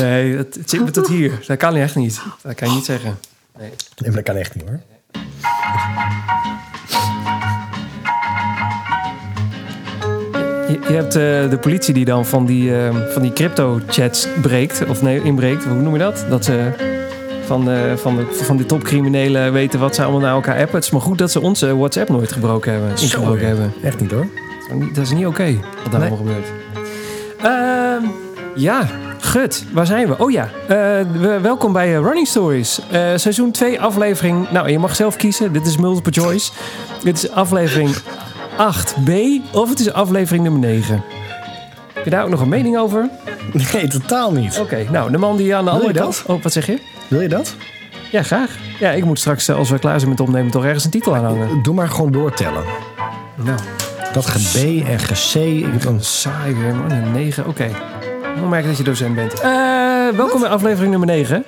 Nee, het, het zit me tot hier. Dat kan echt niet. Dat kan je niet zeggen. Nee, maar dat kan echt niet hoor. Je, je hebt eh, de politie die dan van die, eh, van die crypto-chats breekt. Of nee, inbreekt. Hoe noem je dat? Dat ze van, de, van, de, van die topcriminelen weten wat ze allemaal naar elkaar appen. Het is maar goed dat ze onze WhatsApp nooit gebroken hebben. Ingebroken hebben. Echt niet hoor. Dat is niet oké wat daar Nee. allemaal gebeurt. Ehm, ja, gut. Waar zijn we? Oh ja, eh, we- welkom bij eh, Running Stories. Eh, seizoen 2, aflevering... Nou, je mag zelf kiezen. Dit is multiple choice. Dit is aflevering 8b of het is aflevering nummer 9. Heb je daar ook nog een mening over? Nee, totaal niet. Oké, nou, de man die aan de Wil je andere dat? kant... Oh, wat zeg je? Wil je dat? Ja, graag. Ja, ik moet straks, als we klaar zijn met opnemen, toch ergens een titel aanhangen. Doe maar gewoon doortellen. Nou, Dat ge B en ge C. Ik heb een... Saai man. Een 9, oké. Hoe merk ik dat je docent bent? Eh, welkom bij aflevering nummer 9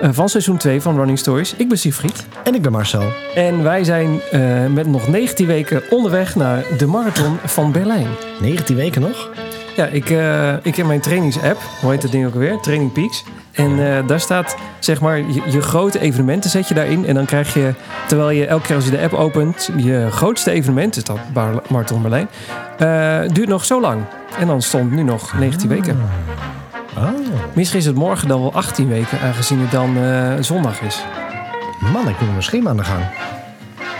eh, van seizoen 2 van Running Stories. Ik ben Siegfried. En ik ben Marcel. En wij zijn eh, met nog 19 weken onderweg naar de marathon van Berlijn. 19 weken nog? Ja, ik, ik heb mijn trainingsapp. Hoe heet dat ding ook alweer? Training Peaks. En daar staat, zeg maar, je, je grote evenementen zet je daarin. En dan krijg je, terwijl je elke keer als je de app opent... je grootste evenement, dus dat Marathon Berlijn... duurt nog zo lang. En dan stond nu nog 19 weken. Oh, Misschien is het morgen dan wel 18 weken, aangezien het dan eh, zondag is. man, ik moet mijn schema aan de gang.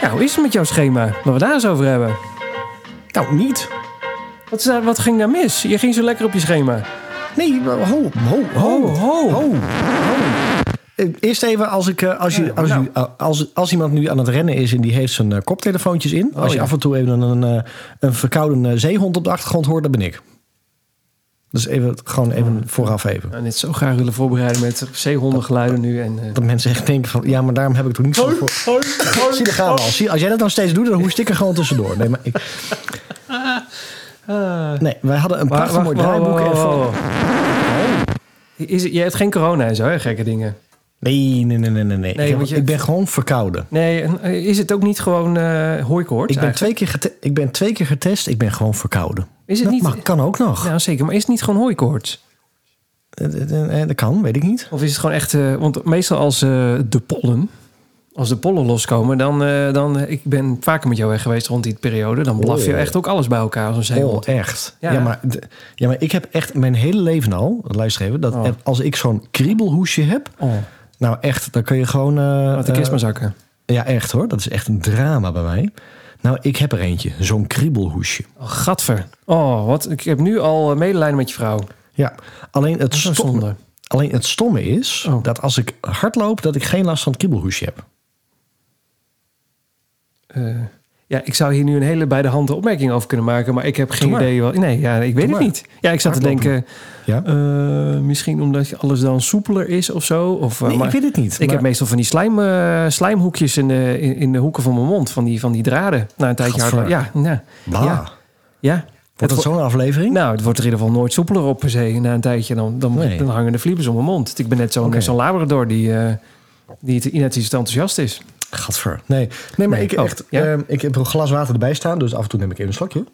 Ja, hoe is het met jouw schema? Wat we daar eens over hebben. Nou, niet. Wat, daar, wat ging daar mis? Je ging zo lekker op je schema. Nee, ho, ho, ho, Ho, ho. ho. Eh, Eerst even, als, ik, eh, als, je, als, nou. u- als, als iemand nu aan het rennen is en die heeft zijn eh, koptelefoontjes in. als je af en toe even een, een, eh, verkouden eh, zeehond op de achtergrond hoort, dat ben ik. Dus even, gewoon even vooraf even. Nou, dit zo graag willen voorbereiden met zeehondengeluiden nu. En, eh, Dat mensen echt denken van, ja, maar daarom heb ik toch niet zo voor... Zie, daar gaan we al. Zie, als jij dat dan steeds doet, dan hoest ik er gewoon tussendoor. Nee, maar ik, nee wij hadden een prachtig mooi draaiboek. en. Is je hebt geen corona en zo, hè? Gekke dingen. Nee, nee, nee, nee, nee. nee. Ik, heb- want je- ik ben gewoon verkouden. Nee, eh, is het ook niet gewoon eh hooikoorts? Ik ben, twee keer gete- ik ben twee keer getest, ik ben gewoon verkouden. Is het dat niet... mag, kan ook nog. Nou, zeker. Maar is het niet gewoon hooikoorts? Eh, Dat kan, weet ik niet. Of is het gewoon echt... want meestal als de pollen... Als de pollen loskomen, dan... dan ik ben vaker met jou weg geweest rond die periode. Dan blaf je Oh. echt ook alles bij elkaar als een Oh, zeehond. echt? Ja. Ja. maar, ja, maar ik heb echt mijn hele leven al, luister even, dat Oh. als ik zo'n kriebelhoesje heb, Oh, nou echt, dan kun je gewoon... eh, laat de kist maar zakken. Ja, echt hoor. Dat is echt een drama bij mij. Nou, ik heb er eentje. Zo'n kriebelhoesje. Oh, gadver. Oh, wat? Ik heb nu al eh, medelijden met je vrouw. Ja, alleen het, stomme, alleen het stomme is Oh. dat als ik hardloop, dat ik geen last van het kriebelhoesje heb. Eh, ja, ik zou hier nu een hele bij de hand opmerking over kunnen maken, maar ik heb geen idee. Wat, nee, ja, ik weet het maar. niet. Ja, ik zat te denken, Ja? eh, misschien omdat alles dan soepeler is of zo. Of, eh, nee, maar ik weet het niet. ik maar- heb meestal van die slijm, eh, slijmhoekjes in de, in, in de hoeken van mijn mond, van die, van die draden. Na een tijdje hardlopen. Ja, nou, Bah. ja, ja. Wordt dat wo- zo'n aflevering? Nou, het wordt er in ieder geval nooit soepeler op per se. Na een tijdje dan, dan, Nee. dan hangen de vliebers om mijn mond. Ik ben net zo'n zo'n labrador die, die het- net iets enthousiast is. Gadver. Nee, nee maar Nee. Ik, Oh, echt, ja? ehm, ik heb een glas water erbij staan, dus af en toe neem ik even een slokje.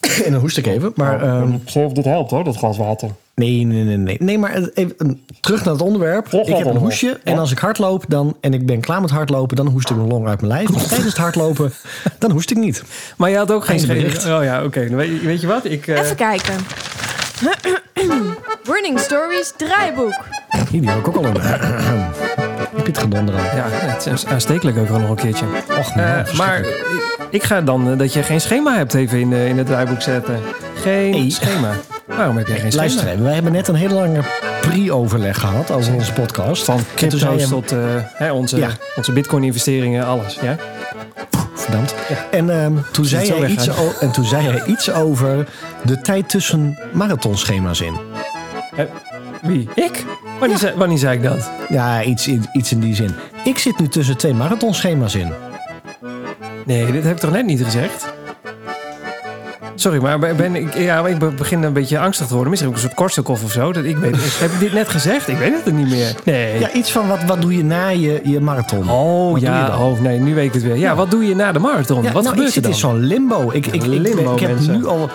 en dan hoest ik even. Maar ehm, ik weet of dit helpt hoor, dat glas water. nee, nee, nee, nee. Nee, maar het- even, een- terug naar het onderwerp. Terug ik heb een hoesje en als ik hardloop dan, en ik ben klaar met hardlopen, dan hoest ik mijn long uit mijn lijf. Maar tijdens het hardlopen, dan hoest ik niet. Maar je had ook geen schede. Oh ja, oké. Weet, weet je wat? Ik, eh, Even kijken. Running Stories draaiboek. Hier, die heb ik ook al een... heb je het gedonder? Ja, het is aanstekelijk ook al nog een keertje. Och, Eh, man, maar ik, ga dan eh, dat je geen schema hebt even in, eh, in het draaiboek zetten. Geen Hey. schema. Waarom heb jij geen schema? Luister even, wij hebben net een hele lange pre-overleg gehad als onze podcast. Van crypto's tot eh, hè, onze, Ja. onze bitcoin-investeringen, alles. Ja? Verdampt. En, ehm, toen zei hij iets en toen zei hij iets over de tijd tussen marathonschema's in. Eh, wie? Ik? Wanneer, zei, wanneer zei ik dat? Ja, iets in, iets in die zin. Ik zit nu tussen twee marathonschema's in. Nee, dit heb ik toch net niet gezegd? Sorry, maar ben, ben ik, ja, ik be- begin een beetje angstig te worden. Misschien ook een soort kortstok of zo. Dat ik weet, heb ik dit net gezegd? Ik weet het niet meer. Nee. Ja, iets van wat, wat doe je na je, je marathon? Oh Wat doe je ja, dan? oh nee, nu weet ik het weer. Ja, wat doe je na de marathon? Ja, wat nou, gebeurt ik zit er in zo'n limbo. Ik, ik, ik, Limbo, ik heb mensen. nu al...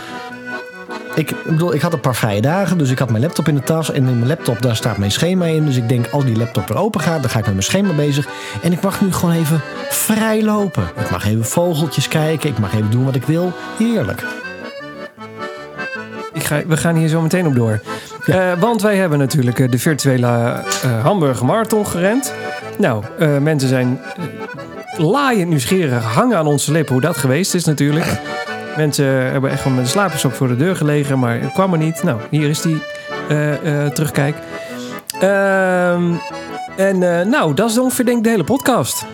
ik bedoel, ik had een paar vrije dagen, dus ik had mijn laptop in de tas. En in mijn laptop, daar staat mijn schema in. Dus ik denk, als die laptop weer open gaat, dan ga ik met mijn schema bezig. En ik mag nu gewoon even vrij lopen. Ik mag even vogeltjes kijken, ik mag even doen wat ik wil. Heerlijk. Ik ga, we gaan hier zo meteen op door. Eh, want wij hebben natuurlijk eh, de virtuele eh Hamburger Marathon gerend. Nou, mensen zijn laaiend nieuwsgierig, hangen aan onze lippen hoe dat geweest is natuurlijk. Mensen hebben echt gewoon met een slapersok voor de deur gelegen, maar het kwam er niet. Nou, hier is die eh, eh, terugkijk. Ehm, en eh, nou, dat is ongeveer denk ik de hele podcast.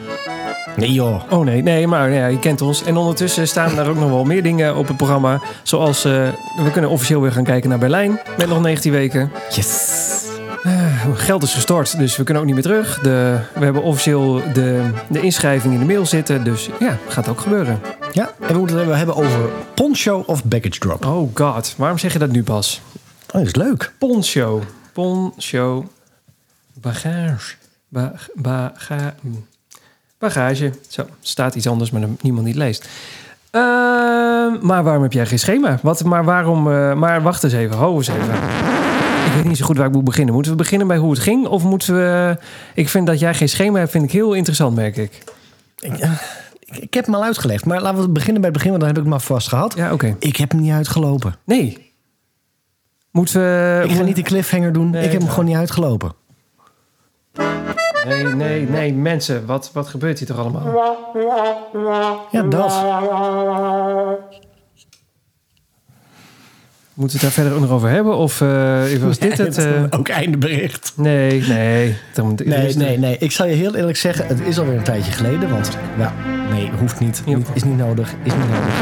Nee joh. Oh nee, nee, maar ja, je kent ons. En ondertussen staan er ook nog wel meer dingen op het programma. Zoals, eh, we kunnen officieel weer gaan kijken naar Berlijn. Met nog 19 weken. Yes. Geld is gestort, dus we kunnen ook niet meer terug. De, we hebben officieel de, de inschrijving in de mail zitten. Dus ja, gaat ook gebeuren. Ja, en we moeten het hebben over poncho of baggage drop. Oh god, waarom zeg je dat nu pas? Oh, dat is leuk. Poncho. Poncho. Bagage. Ba, baga, hmm. bagage. Zo, staat iets anders, maar niemand niet leest. Eh, maar waarom heb jij geen schema? Wat, maar waarom... eh, maar wacht eens even, ho eens even. Ik weet niet zo goed waar ik moet beginnen. Moeten we beginnen bij hoe het ging? Of moeten we... ik vind dat jij geen schema hebt, vind ik heel interessant, merk ik. Ik, eh, ik, heb hem al uitgelegd, maar laten we beginnen bij het begin, want dan heb ik hem vast gehad. Ja, oké. Ik heb hem niet uitgelopen. Nee. Moeten we... Ik ga niet de cliffhanger doen. Nee, ik heb hem gewoon niet uitgelopen. Nee, nee, nee, mensen. Wat, wat gebeurt hier toch allemaal? Ja, dat. Moeten we het daar verder nog over hebben? Of eh, was dit het? eh? Ook einde bericht. Nee, nee. Dan, Nee, nee, nee. Ik zal je heel eerlijk zeggen, het is alweer een tijdje geleden. Want, ja, nee, hoeft niet. Ja. Is niet nodig. Is niet nodig.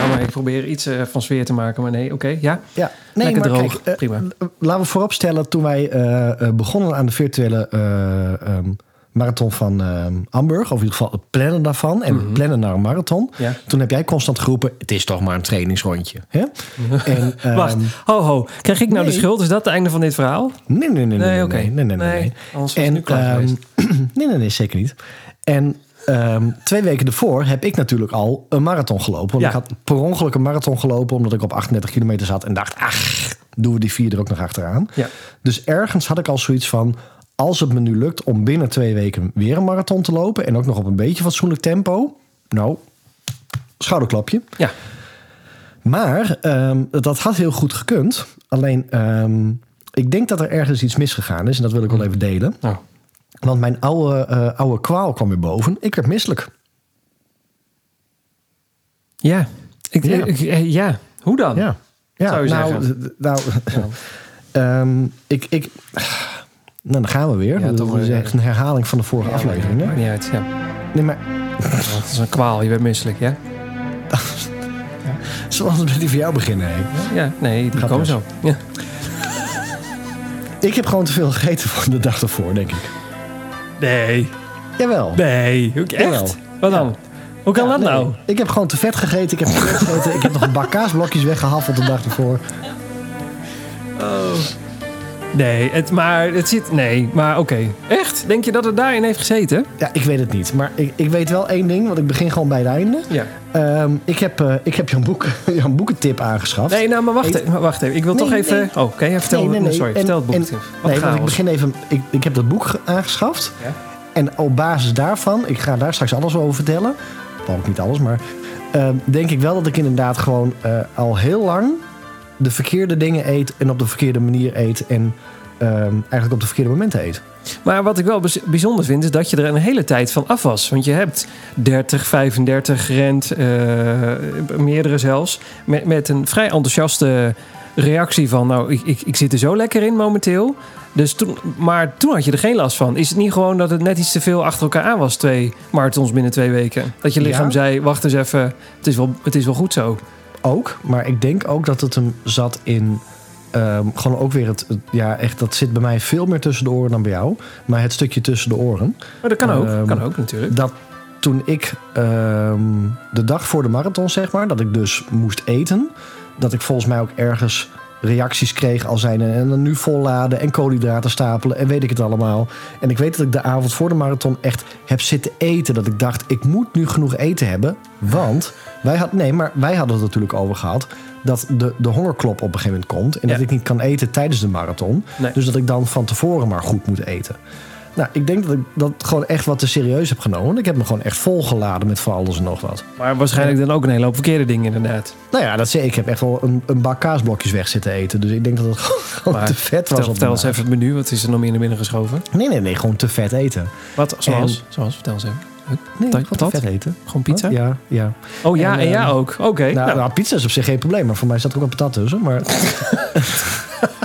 Ja, maar ik probeer iets eh, van sfeer te maken. Maar nee, oké, ja. Ja, nee, Lekker maar droog, kijk, prima. Laten we vooropstellen, toen wij begonnen aan de virtuele eh, ehm, marathon van ehm Hamburg, of in ieder geval het plannen daarvan, en het plannen naar een marathon, Mhm. Ja. toen heb jij constant geroepen, het is toch maar een trainingsrondje. Hè? en, ehm, Wacht, ho, ho. Krijg ik nou de schuld? Is dat het einde van dit verhaal? Nee, nee, nee, nee, Nee, nee, oké. nee, nee, nee, nee, ehm, geweest. nee, nee, nee, zeker niet. En ehm, twee weken ervoor heb ik natuurlijk al een marathon gelopen. Want Ja. ik had per ongeluk een marathon gelopen omdat ik op 38 kilometer zat en dacht, ach, doen we die vier er ook nog achteraan. Ja. Dus ergens had ik al zoiets van, als het me nu lukt om binnen twee weken weer een marathon te lopen en ook nog op een beetje fatsoenlijk tempo, nou, schouderklapje. Ja. Maar ehm, dat had heel goed gekund. Alleen, ehm, ik denk dat er ergens iets misgegaan is. En dat wil ik wel even delen. Want mijn oude, eh, oude kwaal kwam weer boven. Ik werd misselijk. ja. Ik, Ja. ik- eh, ja. Hoe dan? Ja. ja Zou je nou, zeggen. nou ehm, ik, ik, nou, dan gaan we weer. Ja, dat is echt een herhaling van de vorige aflevering. Hè? Maakt niet uit, ja. Nee, maar Het is een kwaal, je bent misselijk, ja? zoals we met die voor jou beginnen. Hè? Ja, nee, die Gaat komen zo. Ja. Ik heb gewoon te veel gegeten van de dag ervoor, denk ik. Nee, Jawel. nee. Hoe- Jawel. Echt? Wat dan? Hoe kan Ja, dat nee. nou? Ik heb gewoon te vet gegeten. Ik heb te vet gegeten. Ik heb nog een bak kaasblokjes weggehaffeld de dag ervoor. Nee, het, maar het zit... Nee, maar oké. Echt? Denk je dat het daarin heeft gezeten? Ja, ik weet het niet. Maar ik, ik weet wel één ding, want ik begin gewoon bij het einde. Ja. Ehm, ik heb, eh, ik heb Jan, Boek, Jan Boekentip aangeschaft. Nee, nou, maar wacht, even, maar wacht even. Ik wil Nee, toch even... nee. Oh, oké, vertel Nee, nee. Sorry, En- vertel het boek en- even. Wat nee, want ik begin even. Ik, ik heb dat boek ge- aangeschaft. Ja. En op basis daarvan, ik ga daar straks alles over vertellen. Ook niet alles, maar. ehm, denk ik wel dat ik inderdaad gewoon eh, al heel lang de verkeerde dingen eet. En op de verkeerde manier eet. En ehm, eigenlijk op de verkeerde momenten eet. Maar wat ik wel bijz- bijzonder vind, is dat je er een hele tijd van af was. Want je hebt 30, 35 gerend, eh, meerdere zelfs. Met, met een vrij enthousiaste reactie van... nou, ik, ik, ik zit er zo lekker in momenteel. Dus toen, maar toen had je er geen last van. Is het niet gewoon dat het net iets te veel achter elkaar aan was... twee marathons binnen twee weken? Dat je lichaam Ja. zei, wacht eens even, het is, wel, het is wel goed zo. Ook, maar ik denk ook dat het hem zat in. ehm, gewoon ook weer het, het- Ja, echt, dat zit bij mij veel meer tussen de oren dan bij jou. Maar het stukje tussen de oren. Maar dat kan ook, Ehm, kan ook natuurlijk. dat toen ik ehm, de dag voor de marathon, zeg maar, dat ik dus moest eten, dat ik volgens mij ook ergens reacties kreeg al zijn en dan nu volladen en koolhydraten stapelen en weet ik het allemaal. En ik weet dat ik de avond voor de marathon echt heb zitten eten. Dat ik dacht, ik moet nu genoeg eten hebben. Want wij hadden, nee, maar wij hadden het natuurlijk over gehad dat de, de hongerklop op een gegeven moment komt. En dat ik niet kan eten tijdens de marathon. Nee. Dus dat ik dan van tevoren maar goed moet eten. Nou, ik denk dat ik dat gewoon echt wat te serieus heb genomen. Ik heb me gewoon echt volgeladen met van alles en nog wat. Maar waarschijnlijk dan ook een hele hoop verkeerde dingen inderdaad. Nou ja, dat zie ik. Ik heb echt wel een, een bak kaasblokjes weg zitten eten. Dus ik denk dat het gewoon Maar te vet was. Vertel, vertel eens even het menu. Wat is er nog meer naar binnen geschoven? Nee, nee, nee. Gewoon te vet eten. Wat? Zoals? Zoals? Vertel eens even. Nee, Dat- gewoon vet eten. Gewoon pizza? Wat? Ja, ja. Oh ja, En, en, ja ehm, ook. Oké. Nou, nou, nou, pizza is op zich geen probleem. Maar voor mij staat er ook een patat tussen. Maar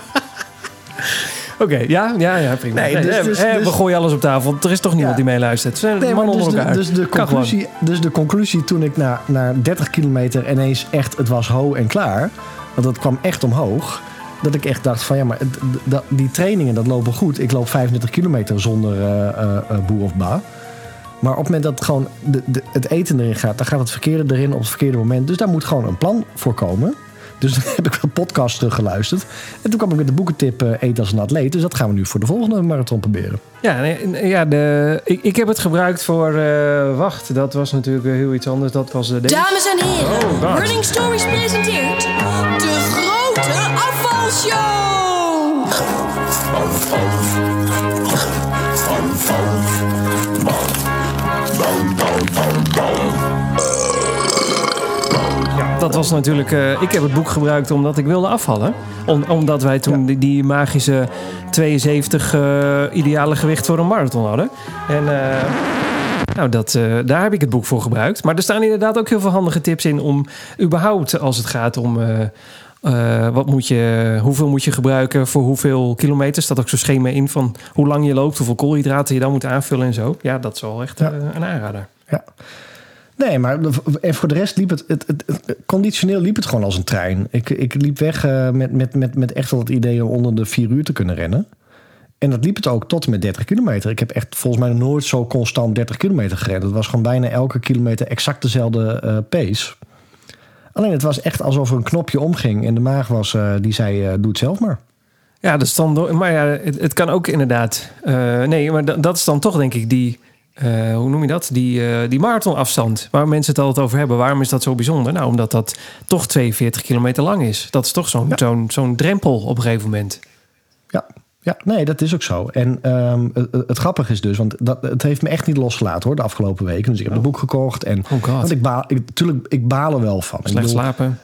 Oké, ja, ja, ja, prima. Nee, dus- dus- eh, we dus- gooien alles op tafel. Er is toch niemand Ja. die meeluistert. Zijn Nee, maar dus, de, dus, de conclusie, dus de conclusie toen ik na, na 30 kilometer ineens echt het was ho en klaar. Want dat kwam echt omhoog. Dat ik echt dacht van ja, maar dat- die trainingen dat lopen goed. Ik loop 35 kilometer zonder eh, eh, eh, boer of ba. Maar op het moment dat gewoon de, de, het eten erin gaat, dan gaat het verkeerde erin op het verkeerde moment. Dus daar moet gewoon een plan voor komen. Dus dan heb ik een podcast teruggeluisterd. En toen kwam ik met de boekentip eh, Eet als een atleet. Dus dat gaan we nu voor de volgende marathon proberen. Ja, ja de, ik, ik heb het gebruikt voor... eh, wacht, dat was natuurlijk weer heel iets anders. Dat was eh, deze. Dames en heren, Oh. Running Stories presenteert de grote afvalshow. Dat was natuurlijk... eh, ik heb het boek gebruikt omdat ik wilde afvallen. Om, omdat wij toen die, die magische 72 eh, ideale gewicht voor een marathon hadden. En... eh, nou, dat, daar heb ik het boek voor gebruikt. Maar er staan inderdaad ook heel veel handige tips in om überhaupt als het gaat om wat moet je, hoeveel moet je gebruiken voor hoeveel kilometer. Staat ook zo'n schema in van hoe lang je loopt, hoeveel koolhydraten je dan moet aanvullen en zo. Ja, dat is wel echt Ja. een aanrader. Nee, maar en voor de rest liep het, het, conditioneel liep het gewoon als een trein. Ik, ik liep weg eh, met, met, met, met echt wel het idee om onder de vier uur te kunnen rennen. En dat liep het ook tot en met 30 kilometer. Ik heb echt volgens mij nooit zo constant 30 kilometer gerend. Het was gewoon bijna elke kilometer exact dezelfde eh, pace. Alleen het was echt alsof er een knopje omging. En de maag was, eh, die zei, doe het zelf maar. Ja, dat is dan, maar ja, het, het kan ook inderdaad. nee, maar da- dat is dan toch denk ik die, eh, hoe noem je dat? Die, die marathonafstand waar mensen het altijd over hebben. Waarom is dat zo bijzonder? Nou, omdat dat toch 42 kilometer lang is. Dat is toch zo'n Ja. zo'n zo'n drempel op een gegeven moment. Ja, ja, nee, dat is ook zo. En ehm, het, het grappige is dus, want dat, het heeft me echt niet losgelaten hoor, de afgelopen weken. Dus ik heb Oh. een boek gekocht. En, Oh god. want ik baal, ik, tuurlijk, ik baal er wel van. Ik Slecht bedoel, slapen,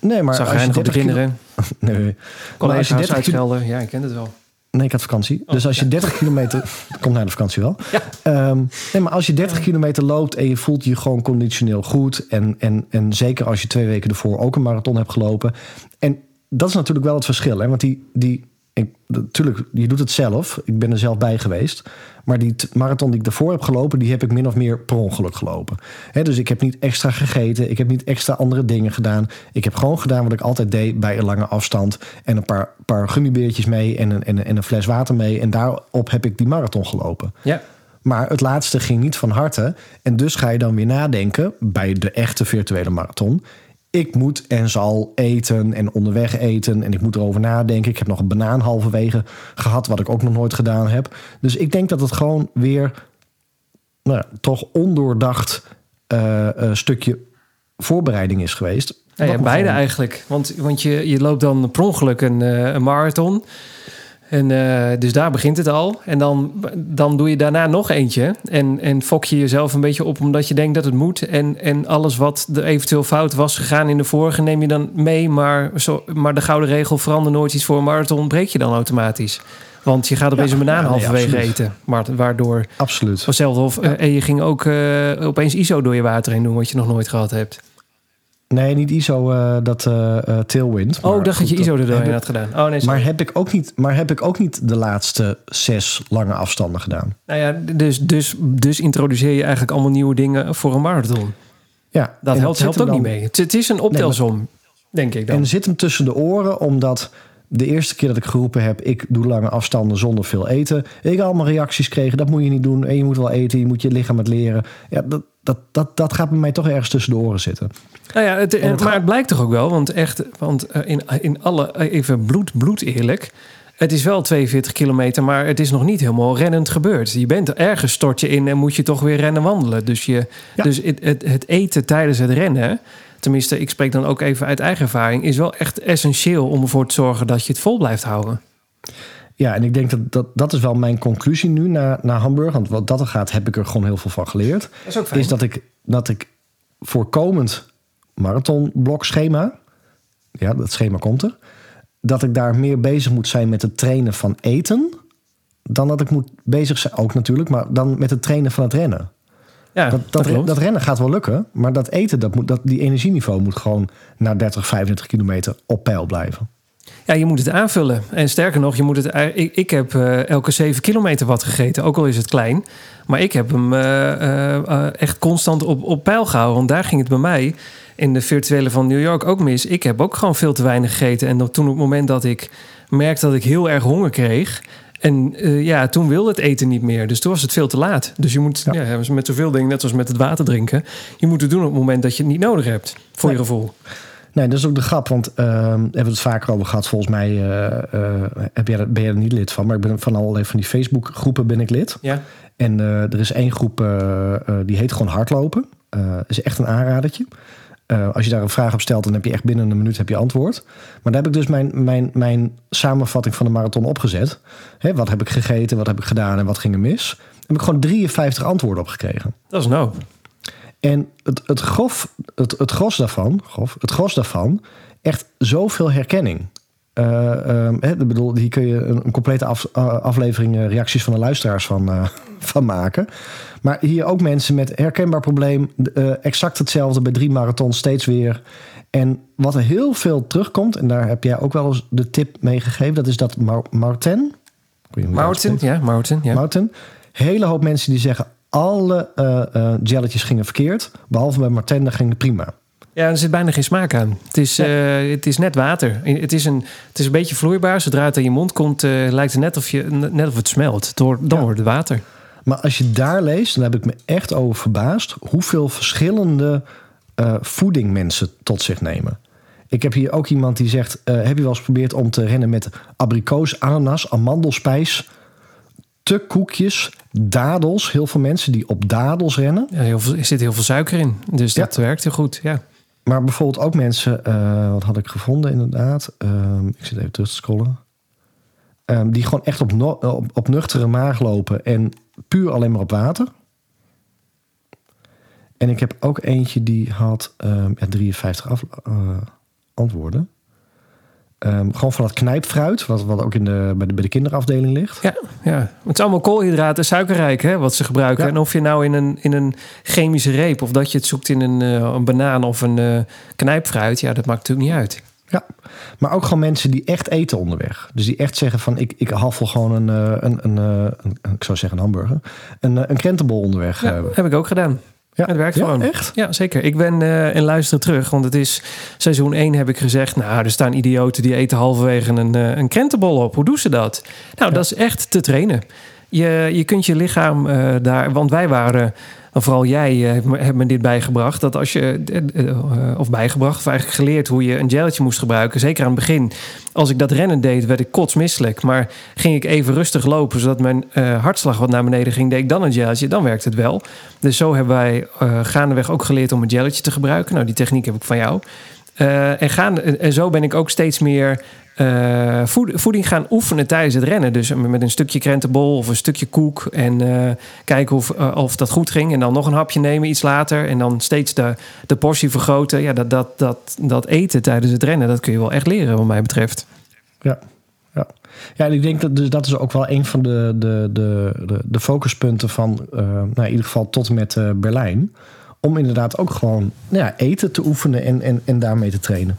Nee, maar als je op de 30 kilo- kinderen, Nee, maar als je collega's 30 kilo... uitschelden. Ja, ik ken het wel. Nee, ik had vakantie. Oh, dus als je 30 kilometer... Komt na de vakantie wel. Ja. Ehm, nee, maar als je 30 kilometer loopt en je voelt je gewoon conditioneel goed... En, en, en zeker als je twee weken ervoor ook een marathon hebt gelopen... En dat is natuurlijk wel het verschil. Hè? Want die... die ik, natuurlijk, je doet het zelf. Ik ben er zelf bij geweest. Maar die marathon die ik daarvoor heb gelopen... die heb ik min of meer per ongeluk gelopen. Hè, dus ik heb niet extra gegeten. Ik heb niet extra andere dingen gedaan. Ik heb gewoon gedaan wat ik altijd deed bij een lange afstand. En een paar, paar gummibeertjes mee en een, en, een, en een fles water mee. En daarop heb ik die marathon gelopen. Ja, Maar het laatste ging niet van harte. En dus ga je dan weer nadenken bij de echte virtuele marathon. Ik moet en zal eten en onderweg eten. En ik moet erover nadenken. Ik heb nog een banaan halverwege gehad, wat ik ook nog nooit gedaan heb. Dus ik denk dat het gewoon weer nou, ja, toch ondoordacht eh, eh, stukje voorbereiding is geweest. Ja, ja, beide gewoon- eigenlijk. Want, want je, je loopt dan per ongeluk een, eh, een marathon. En eh, dus daar begint het al. En dan, dan doe je daarna nog eentje. En, en fok je jezelf een beetje op omdat je denkt dat het moet. En, en alles wat er eventueel fout was gegaan in de vorige neem je dan mee. Maar, zo, maar de gouden regel verander nooit iets voor een marathon breek je dan automatisch. Want je gaat opeens Ja, een banaan ja, halverwege eten. Maar, waardoor Absoluut. vanzelf of eh, en je ging ook eh, opeens ISO door je water heen doen wat je nog nooit gehad hebt. Nee, niet ISO, eh, dat eh eh, Tailwind. Oh, ik dacht dat je ISO er doorheen had gedaan. Oh nee, sorry. Maar heb, ik ook niet, maar heb ik ook niet de laatste zes lange afstanden gedaan? Nou ja, dus, dus, dus introduceer je eigenlijk allemaal nieuwe dingen voor een marathon. Ja, Dat helpt, helpt ook niet mee. Het, het is een optelsom, denk ik dan. En zit hem tussen de oren, omdat de eerste keer dat ik geroepen heb, ik doe lange afstanden zonder veel eten. Ik allemaal reacties kregen, dat moet je niet doen. En je moet wel eten, je moet je lichaam het leren. Ja, dat, dat, dat, dat gaat bij mij toch ergens tussen de oren zitten. Nou ja, het, het maar gaat- het blijkt toch ook wel, want echt, want eh, in, in alle, eh, even bloed, bloed eerlijk. Het is wel 42 kilometer, maar het is nog niet helemaal rennend gebeurd. Je bent ergens stort je in en moet je toch weer rennen wandelen. Dus, je, Ja. dus het, het, het eten tijdens het rennen, tenminste, ik spreek dan ook even uit eigen ervaring, is wel echt essentieel om ervoor te zorgen dat je het vol blijft houden. Ja, en ik denk dat dat, dat is wel mijn conclusie nu na, na Hamburg. Want wat dat er gaat, heb ik er gewoon heel veel van geleerd. Dat is ook fijn. Is dat ik, dat ik voor komend marathonblokschema, ja, dat schema komt er, dat ik daar meer bezig moet zijn met het trainen van eten. Dan dat ik moet bezig zijn, ook natuurlijk, maar dan met het trainen van het rennen. Ja, Dat, dat, rennen gaat wel lukken, maar dat eten, dat moet, dat, die energieniveau moet gewoon na 30, 35 kilometer op peil blijven. Ja, je moet het aanvullen. En sterker nog, je moet het. Ik, ik heb eh, elke 7 kilometer wat gegeten, ook al is het klein. Maar ik heb hem eh, eh, echt constant op, op peil gehouden. Want daar ging het bij mij in de virtuele van New York ook mis. Ik heb ook gewoon veel te weinig gegeten. En toen op het moment dat ik merkte dat ik heel erg honger kreeg. En eh, ja, toen wilde het eten niet meer. Dus toen was het veel te laat. Dus je moet Ja. ja. met zoveel dingen, net zoals met het water drinken. Je moet het doen op het moment dat je het niet nodig hebt. Voor je gevoel. Nee, dat is ook de grap, want ehm hebben we het vaker over gehad. Volgens mij eh, eh, heb jij, ben je er niet lid van, maar ik ben van allerlei van die Facebook groepen ben ik lid. Ja. En er is één groep die heet gewoon hardlopen. Is echt een aanradertje. Eh, als je daar een vraag op stelt, dan heb je echt binnen een minuut heb je antwoord. Maar daar heb ik dus mijn, mijn, mijn samenvatting van de marathon opgezet. Hè, wat heb ik gegeten, wat heb ik gedaan en wat ging er mis? Daar heb ik gewoon 53 antwoorden op gekregen. Dat is nou. En het, het, grof, het, het gros daarvan, grof, het gros daarvan, echt zoveel herkenning. Ik bedoel, hier kun je een, een complete af- eh, aflevering eh, reacties van de luisteraars van, van maken. Maar hier ook mensen met herkenbaar probleem, exact hetzelfde bij drie marathons, steeds weer. En wat er heel veel terugkomt, en daar heb jij ook wel eens de tip mee gegeven, dat is dat Mar- Martin. uitspreekt. ja, Mountain, ja. Martin. Hele hoop mensen die zeggen alle jelletjes gingen verkeerd. Behalve bij Martin, daar ging prima. Ja, er zit bijna geen smaak aan. Het is, Ja. eh, het is net water. Het is, een, het is een beetje vloeibaar. Zodra het aan je mond komt, eh, lijkt het net of, je, net of het smelt. Door, dan Ja. wordt het water. Maar als je daar leest, dan heb ik me echt over verbaasd... hoeveel verschillende eh, voeding mensen tot zich nemen. Ik heb hier ook iemand die zegt... heb je wel eens geprobeerd om te rennen met abrikoos, ananas, amandelspijs... te koekjes, dadels. Heel veel mensen die op dadels rennen. Ja, heel veel, er zit heel veel suiker in. Dus Ja. dat werkt heel goed. Ja. Maar bijvoorbeeld ook mensen, eh, wat had ik gevonden inderdaad? Ehm, ik zit even terug te scrollen. Ehm, die gewoon echt op, op, op nuchtere maag lopen en puur alleen maar op water. En ik heb ook eentje die had ehm, ja, 53 af, eh, antwoorden. Ehm, gewoon van dat knijpfruit, wat, wat ook in de, bij, de, bij de kinderafdeling ligt. Ja, ja. Het is allemaal koolhydraten, suikerrijk, hè, wat ze gebruiken. Ja. En of je nou in een, in een chemische reep... of dat je het zoekt in een, eh, een banaan of een eh, knijpfruit... ja, dat maakt natuurlijk niet uit. Ja, maar ook gewoon mensen die echt eten onderweg. Dus die echt zeggen van ik, ik haffel gewoon een, eh, een, een, een, een- ik zou zeggen een hamburger. Een, een krentenbol onderweg. Ja, heb ik ook gedaan. Ja. Het werkt Ja, gewoon. echt? Ja, zeker. Ik ben eh en luister terug, want het is seizoen 1 heb ik gezegd... nou, er staan idioten die eten halverwege een, eh, een krentenbol op. Hoe doen ze dat? Nou, Ja. dat is echt te trainen. Je, je kunt je lichaam eh, daar... Want wij waren, en vooral jij eh, hebt me, dit bijgebracht... dat als je, eh, eh, of bijgebracht, of eigenlijk geleerd... hoe je een gelletje moest gebruiken. Zeker aan het begin. Als ik dat rennen deed, werd ik kotsmisselijk. Maar ging ik even rustig lopen... zodat mijn hartslag wat naar beneden ging... deed ik dan een gelletje, dan werkt het wel. Dus zo hebben wij eh gaandeweg ook geleerd om een gelletje te gebruiken. Nou, die techniek heb ik van jou. En, gaan, en zo ben ik ook steeds meer eh, voed- voeding gaan oefenen tijdens het rennen. Dus met een stukje krentenbol of een stukje koek. En eh, kijken of, eh, of dat goed ging. En dan nog een hapje nemen iets later. En dan steeds de, de portie vergroten. Ja, dat, dat, dat, dat eten tijdens het rennen, dat kun je wel echt leren wat mij betreft. Ja, ja. ja ik denk dat dus dat is ook wel een van de, de, de, de, focuspunten van, nou, in ieder geval tot met Berlijn. Om inderdaad ook gewoon nou ja, eten te oefenen en, en, en daarmee te trainen.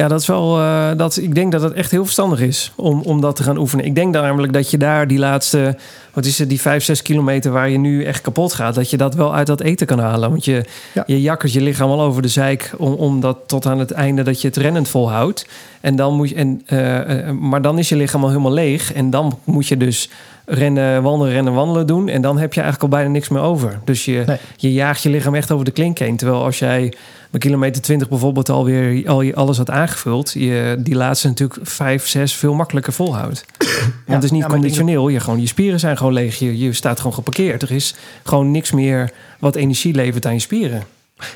Ja, dat is wel. eh, dat, ik denk dat het echt heel verstandig is om, om dat te gaan oefenen. Ik denk namelijk dat je daar die laatste, wat is het, die 5, 6 kilometer waar je nu echt kapot gaat, dat je dat wel uit dat eten kan halen. Want je, Ja. je jakkert je lichaam al over de zeik om, om dat tot aan het einde dat je het rennend volhoudt. En dan moet je, en, eh, eh, maar dan is je lichaam al helemaal leeg. En dan moet je dus rennen, wandelen, rennen, wandelen doen. En dan heb je eigenlijk al bijna niks meer over. Dus je, Nee. je jaagt je lichaam echt over de klink heen. Terwijl als jij bij kilometer 20 bijvoorbeeld alweer al je alles had aangevuld, je die laatste natuurlijk 5, 6 veel makkelijker volhoudt. Want het is niet ja, conditioneel. Je, gewoon, je spieren zijn gewoon leeg. Je, je staat gewoon geparkeerd. Er is gewoon niks meer wat energie levert aan je spieren.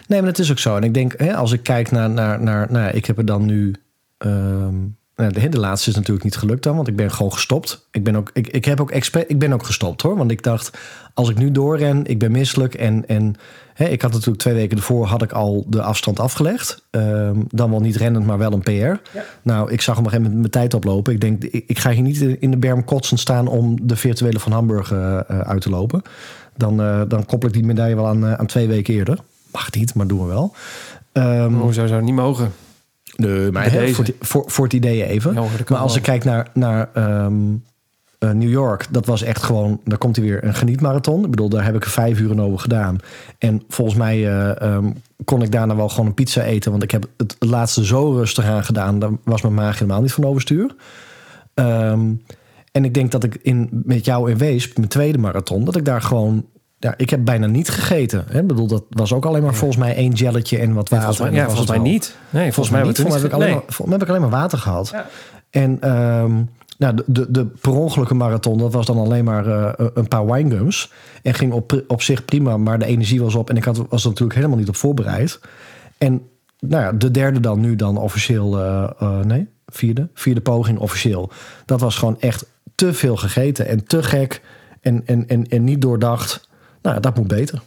Nee, maar dat is ook zo. En ik denk, hè, als ik kijk naar, naar, naar nou, ja, ik heb er dan nu. ehm, de, de laatste is natuurlijk niet gelukt dan, want ik ben gewoon gestopt. Ik ben ook, ik, ik heb ook ik ben ook gestopt hoor. Want ik dacht, als ik nu doorren, ik ben misselijk. En, en hè, ik had natuurlijk twee weken ervoor had ik al de afstand afgelegd. Ehm, dan wel niet rennend, maar wel een PR. Nou, ik zag op een gegeven moment mijn tijd oplopen. Ik denk, ik, ik ga hier niet in de berm kotsen staan om de virtuele van Hamburg eh, eh, uit te lopen. Dan, eh, dan koppel ik die medaille wel aan, aan twee weken eerder. Mag niet, maar doen we wel. Ehm, Hoezo zou niet mogen? Nee, maar hè, voor, het- voor, voor het idee even. Ja, maar als ik kijk naar, naar ehm, eh, New York, dat was echt gewoon, daar komt hij weer een genietmarathon. Ik bedoel, daar heb ik er vijf uur over gedaan. En volgens mij eh, ehm, kon ik daarna wel gewoon een pizza eten, want ik heb het laatste zo rustig aan gedaan. Daar was mijn maag helemaal niet van overstuur. Ehm, en ik denk dat ik in, met jou in Weesp, mijn tweede marathon, dat ik daar gewoon. Ja, ik heb bijna niet gegeten. Hè? Ik bedoel, dat was ook alleen maar volgens mij één jelletje en wat water. Volgens mij, en ja, volgens mij niet. Nee, volgens, mij niet. Volgens mij heb ik alleen, maar, heb ik alleen maar water gehad. Ja. En ehm, nou, de, de, de per ongelukke marathon, dat was dan alleen maar eh, een paar winegums. En ging op, op zich prima, maar de energie was op. En ik had, was er natuurlijk helemaal niet op voorbereid. En nou ja, de derde dan nu dan officieel, eh, eh, nee, vierde, vierde poging officieel. Dat was gewoon echt te veel gegeten en te gek en, en, en, en niet doordacht. Nou, dat moet beter.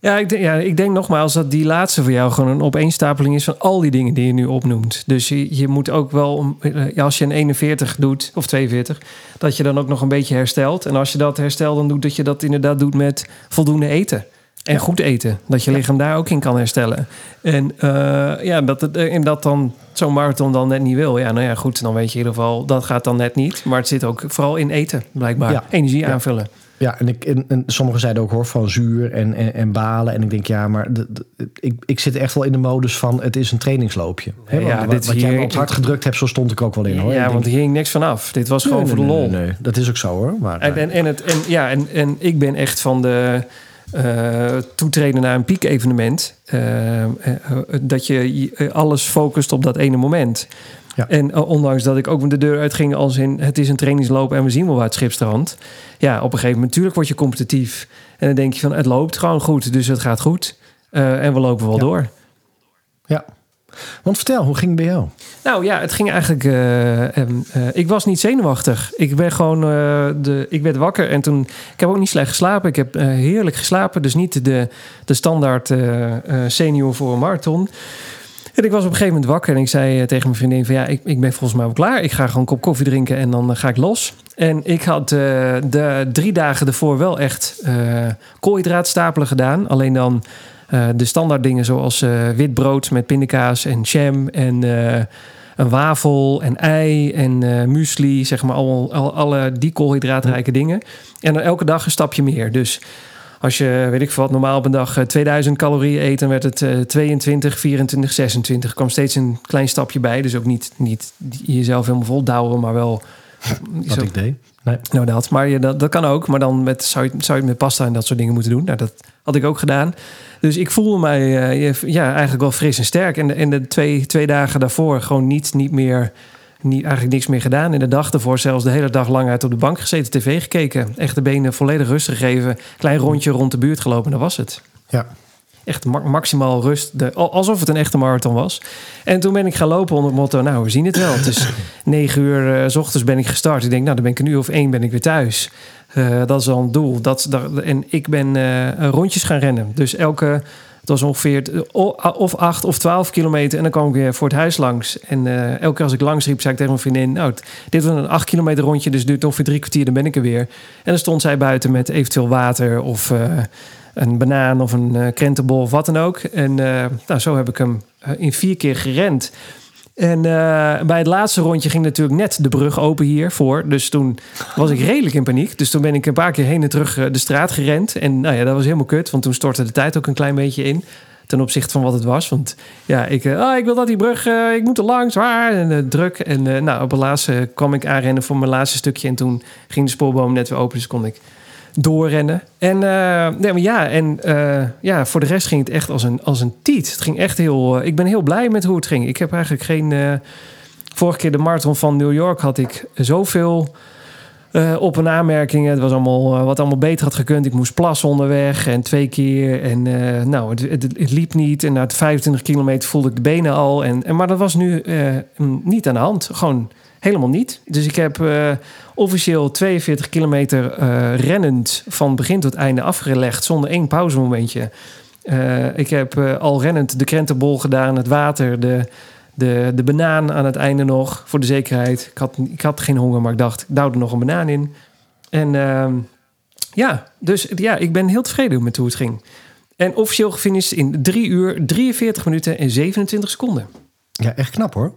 Ja ik, denk, ja, ik denk nogmaals dat die laatste voor jou gewoon een opeenstapeling is van al die dingen die je nu opnoemt. Dus je, je moet ook wel, eh, als je een 41 doet, of 42, dat je dan ook nog een beetje herstelt. En als je dat herstelt, dan doet dat je dat inderdaad doet met voldoende eten. En goed eten. Dat je lichaam daar ook in kan herstellen. En eh, ja, dat, het, en dat dan zo'n marathon dan net niet wil. Ja, nou ja, goed. Dan weet je in ieder geval, dat gaat dan net niet. Maar het zit ook vooral in eten, blijkbaar. Ja. Energie aanvullen. Ja, en, ik, en, en sommigen zeiden ook hoor van zuur en, en, en balen. En ik denk, ja, maar de, de- ik, ik zit echt wel in de modus van het is een trainingsloopje. Hè, Ja, wat dit wat jij hier- me op hart gedrukt hebt, zo stond ik ook wel in hoor. Ja, Ik want denk, hier hing niks van af. Dit was gewoon nee, voor de lol. nee, nee, dat is ook zo hoor. Maar, En, en, en, het, en, ja, en, en ik ben echt van de eh, toetreden naar een piek-evenement. eh, eh, eh, dat je eh, alles focust op dat ene moment. Ja. En eh, ondanks dat ik ook de deur uitging als in... het is een trainingsloop en we zien wel waar het schipstrand. Ja, op een gegeven moment natuurlijk word je competitief. En dan denk je van het loopt gewoon goed, dus het gaat goed. Eh, en we lopen wel Ja. door. ja. Want vertel, hoe ging het bij jou? Nou ja, het ging eigenlijk. eh, ehm, eh, ik was niet zenuwachtig. Ik ben gewoon. de, ik werd wakker en toen. Ik heb ook niet slecht geslapen. Ik heb heerlijk geslapen. Dus niet de, de standaard senior voor een marathon. En ik was op een gegeven moment wakker en ik zei eh, tegen mijn vriendin: van ja, ik, ik ben volgens mij wel klaar. Ik ga gewoon een kop koffie drinken en dan eh, ga ik los. En ik had eh, de drie dagen ervoor wel echt eh koolhydraatstapelen gedaan. Alleen dan de standaard dingen zoals wit brood met pindakaas en jam en een wafel en ei en eh muesli, zeg maar, al, al, alle die koolhydraatrijke dingen. En dan elke dag een stapje meer. Dus als je, weet ik veel wat, normaal op een dag eh, 2000 calorieën eet, dan werd het eh, 22, 24, 26. Er kwam steeds een klein stapje bij. Dus ook niet, niet jezelf helemaal vol douwen, maar wel... Wat zo- ik deed? Nee. nou, dat. Maar je, dat, dat kan ook. Maar dan met, zou, je, zou je met pasta en dat soort dingen moeten doen. Nou, dat had ik ook gedaan. Dus ik voelde mij eh, ja, eigenlijk wel fris en sterk. En de, en de twee, twee dagen daarvoor gewoon niet, niet meer... Niet, eigenlijk niks meer gedaan. En de dag ervoor zelfs de hele dag lang uit op de bank gezeten, tv gekeken. Echt de benen volledig rust gegeven. Klein rondje rond de buurt gelopen en dat was het. Ja. Echt ma- maximaal rust. De, al- alsof het een echte marathon was. En toen ben ik gaan lopen onder het motto... nou, we zien het wel. Het is negen uur eh, s ochtends ben ik gestart. Ik denk, nou, dan ben ik een uur of één ben ik weer thuis. Eh, dat is al een doel. Dat, dat, en ik ben eh, rondjes gaan rennen. Dus elke... Het was ongeveer of acht of twaalf kilometer. En dan kwam ik weer voor het huis langs. En eh, elke keer als ik langs riep, zei ik tegen mijn vriendin... nou, dit was een acht kilometer rondje, dus duurt ongeveer drie kwartier. Dan ben ik er weer. En dan stond zij buiten met eventueel water of... eh, een banaan of een eh, krentenbol of wat dan ook. En nou, zo heb ik hem in vier keer gerend. En eh, bij het laatste rondje ging natuurlijk net de brug open hiervoor. Dus toen was ik redelijk in paniek. Dus toen ben ik een paar keer heen en terug eh, de straat gerend. En nou ja, dat was helemaal kut. Want toen stortte de tijd ook een klein beetje in. Ten opzichte van wat het was. Want ja, ik, eh, ah, ik wil dat die brug, ik moet er langs, waar? En druk. En nou, op het laatste kwam ik aanrennen voor mijn laatste stukje. En toen ging de spoorboom net weer open, dus kon ik doorrennen. En, eh, nee, maar ja, en eh, ja, voor de rest ging het echt als een, als een tiet. Het ging echt heel... eh, ik ben heel blij met hoe het ging. Ik heb eigenlijk geen... vorige keer de marathon van New York had ik zoveel op- en aanmerkingen. Het was allemaal wat allemaal beter had gekund. Ik moest plassen onderweg en twee keer. En nou, het, het, liep niet. En na het 25 kilometer voelde ik de benen al. En, en, maar dat was nu niet aan de hand. Gewoon helemaal niet. Dus ik heb eh, officieel 42 kilometer eh, rennend van begin tot einde afgelegd. Zonder één pauzemomentje. Eh, ik heb al rennend de krentenbol gedaan, het water, de, de, de banaan aan het einde nog, voor de zekerheid. Ik had, ik had geen honger, maar ik dacht, ik douw er nog een banaan in. En ehm, ja, dus ja, ik ben heel tevreden met hoe het ging. En officieel gefinished in 3 uur, 43 minuten en 27 seconden. Ja, echt knap hoor.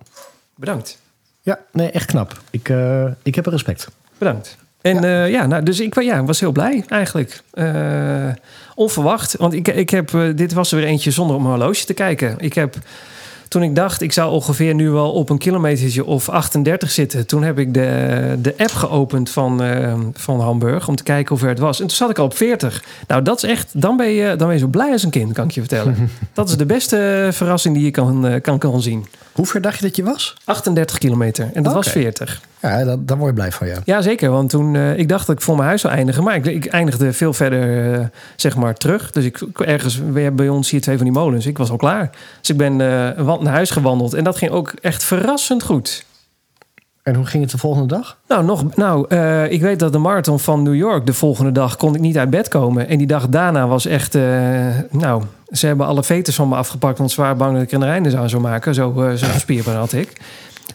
Bedankt. Ja, nee, echt knap. Ik, eh, ik heb er respect. Bedankt. En ja, ja nou, dus ik ja, was heel blij eigenlijk. Uh, onverwacht. Want ik, ik heb, uh, dit was er weer eentje zonder op mijn horloge te kijken. Ik heb, toen ik dacht, ik zou ongeveer nu wel op een kilometertje of 38 zitten. Toen heb ik de, de app geopend van, van Hamburg om te kijken hoe ver het was. En toen zat ik al op 40. Nou, dat is echt, dan ben je, dan ben je zo blij als een kind, kan ik je vertellen. dat is de beste verrassing die je kan, eh, kan, kan zien. Hoe ver dacht je dat je was? 38 kilometer. En dat okay. was 40. Ja, dat, daar word je blij van, ja. Ja, zeker. Want toen, uh, ik dacht dat ik voor mijn huis zou eindigen. Maar ik, ik eindigde veel verder, uh, zeg maar, terug. Dus ik ergens, we hebben bij ons hier twee van die molens. Ik was al klaar. Dus ik ben uh, naar huis gewandeld. En dat ging ook echt verrassend goed. En hoe ging het de volgende dag? Nou, nog, nou uh, ik weet dat de marathon van New York de volgende dag kon ik niet uit bed komen. En die dag daarna was echt, uh, nou, ze hebben alle veters van me afgepakt. Want waren bang dat ik er een aan zou maken. Zo, uh, zo spierpijn had ik.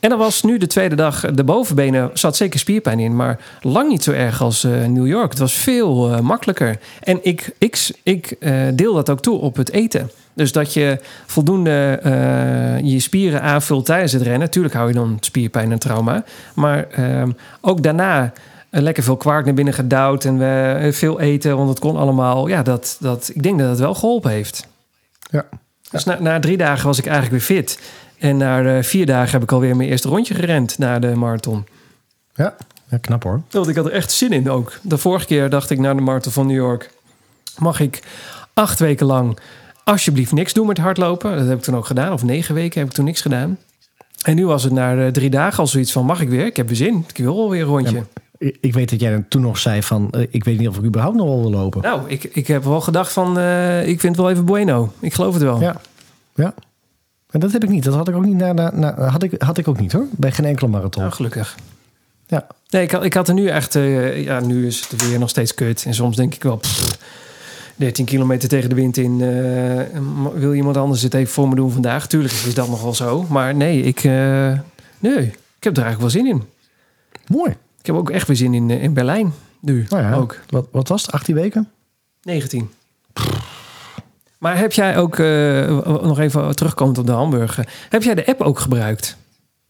En dan was nu de tweede dag, de bovenbenen zat zeker spierpijn in. Maar lang niet zo erg als New York. Het was veel makkelijker. En ik, ik, ik deel dat ook toe op het eten. Dus dat je voldoende je spieren aanvult tijdens het rennen. Tuurlijk hou je dan spierpijn en trauma. Maar uh, ook daarna lekker veel kwark naar binnen gedouwd. En we veel eten, want het kon allemaal. Ja, dat, dat, ik denk dat het wel geholpen heeft. Ja. Dus na, na drie dagen was ik eigenlijk weer fit. En na vier dagen heb ik alweer mijn eerste rondje gerend na de marathon. Ja, ja knap hoor. Want ik had er echt zin in ook. De vorige keer dacht ik na de marathon van New York... mag ik acht weken lang alsjeblieft niks doen met hardlopen. Dat heb ik toen ook gedaan. Of negen weken heb ik toen niks gedaan. En nu was het na drie dagen al zoiets van... mag ik weer? Ik heb weer zin. Ik wil wel weer een rondje. Ja, ik weet dat jij toen nog zei van... Uh, ik weet niet of ik überhaupt nog wel wil lopen. Nou, ik, ik heb wel gedacht van... Uh, ik vind het wel even bueno. Ik geloof het wel. Ja, ja. En dat heb ik niet. Dat had ik ook niet, na, na, na, had ik, had ik ook niet hoor. Bij geen enkele marathon. Nou, gelukkig. Ja. Nee, ik had, ik had er nu echt... Uh, ja, nu is het weer nog steeds kut. En soms denk ik wel... Pff, 13 kilometer tegen de wind in. Wil iemand anders het even voor me doen vandaag? Tuurlijk is dat nog wel zo. Maar nee, ik, nee, ik heb er eigenlijk wel zin in. Mooi. Ik heb ook echt weer zin in, in Berlijn. Nu nou ja, ook. Wat, wat was het? 18 weken? 19. Maar heb jij ook, uh, nog even terugkomend op de hamburger. Heb jij de app ook gebruikt?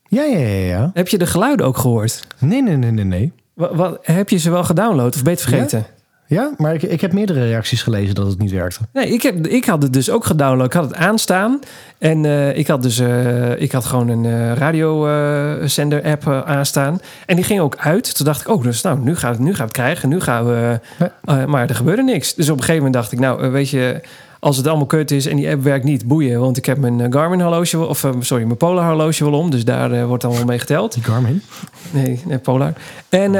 Ja, ja, ja, ja. Heb je de geluiden ook gehoord? Nee, nee, nee, nee, nee. Wat, wat, heb je ze wel gedownload of beter vergeten? Ja? Ja, maar ik, ik heb meerdere reacties gelezen dat het niet werkte. Nee, ik, heb, ik had het dus ook gedownload. Ik had het aanstaan. En uh, ik had dus uh, ik had gewoon een uh, radiozender app aanstaan. En die ging ook uit. Toen dacht ik, oh, dus nou, nu gaat het, nu gaat het krijgen. Nu gaan we. Ja. maar er gebeurde niks. Dus op een gegeven moment dacht ik, nou, weet je. Als het allemaal kut is en die app werkt niet, boeien. Want ik heb mijn Garmin horloge, of sorry, mijn Polar horloge wel om. Dus daar wordt allemaal mee geteld. Die Garmin? Nee, nee Polar. En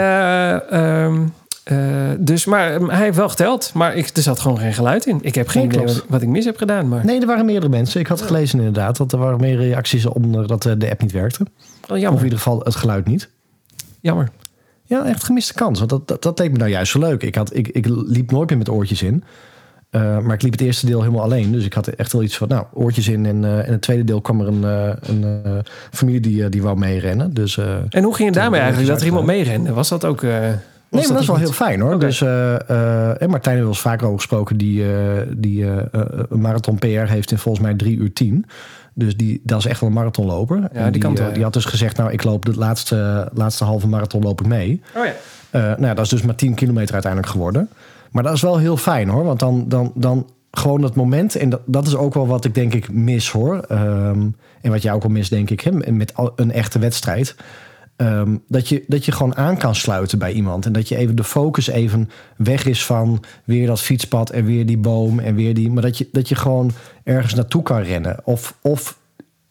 um, uh, dus, maar hij heeft wel geteld, maar ik, er zat gewoon geen geluid in. Ik heb geen nee, idee wat, ik mis heb gedaan. Maar... Nee, er waren meerdere mensen. Ik had gelezen inderdaad dat er waren meer reacties om dat de app niet werkte. Oh, jammer. Of in ieder geval het geluid niet. Jammer. Ja, echt gemiste kans. Want dat, dat, dat leek me nou juist zo leuk. Ik, had, ik, ik liep nooit meer met oortjes in. Uh, maar ik liep het eerste deel helemaal alleen. Dus ik had echt wel iets van, nou, oortjes in. En, uh, en het tweede deel kwam er een, uh, een familie die, die wou meerennen. Dus, en hoe ging het daarmee eigenlijk? Dat er iemand meerende? Was dat ook... Nee, maar dat is wel heel fijn hoor. Okay. Dus, uh, en Martijn heeft eens vaker over gesproken, die, uh, die een marathon PR heeft in volgens mij 3 uur 10. Dus die, dat is echt wel een marathonloper. En die eh, die ja. had dus gezegd, nou, ik loop de laatste, laatste halve marathon loop ik mee. Oh ja. Eh, nou ja, dat is dus maar 10 kilometer uiteindelijk geworden. Maar dat is wel heel fijn hoor. Want dan, dan, dan gewoon dat moment. En dat, dat is ook wel wat ik denk ik mis hoor. Ehm, en wat jij ook al mis denk ik. Hè, met een echte wedstrijd. Ehm, dat, je, dat je gewoon aan kan sluiten bij iemand. En dat je even de focus even weg is van weer dat fietspad en weer die boom en weer die. Maar dat je, dat je gewoon ergens naartoe kan rennen. Of, of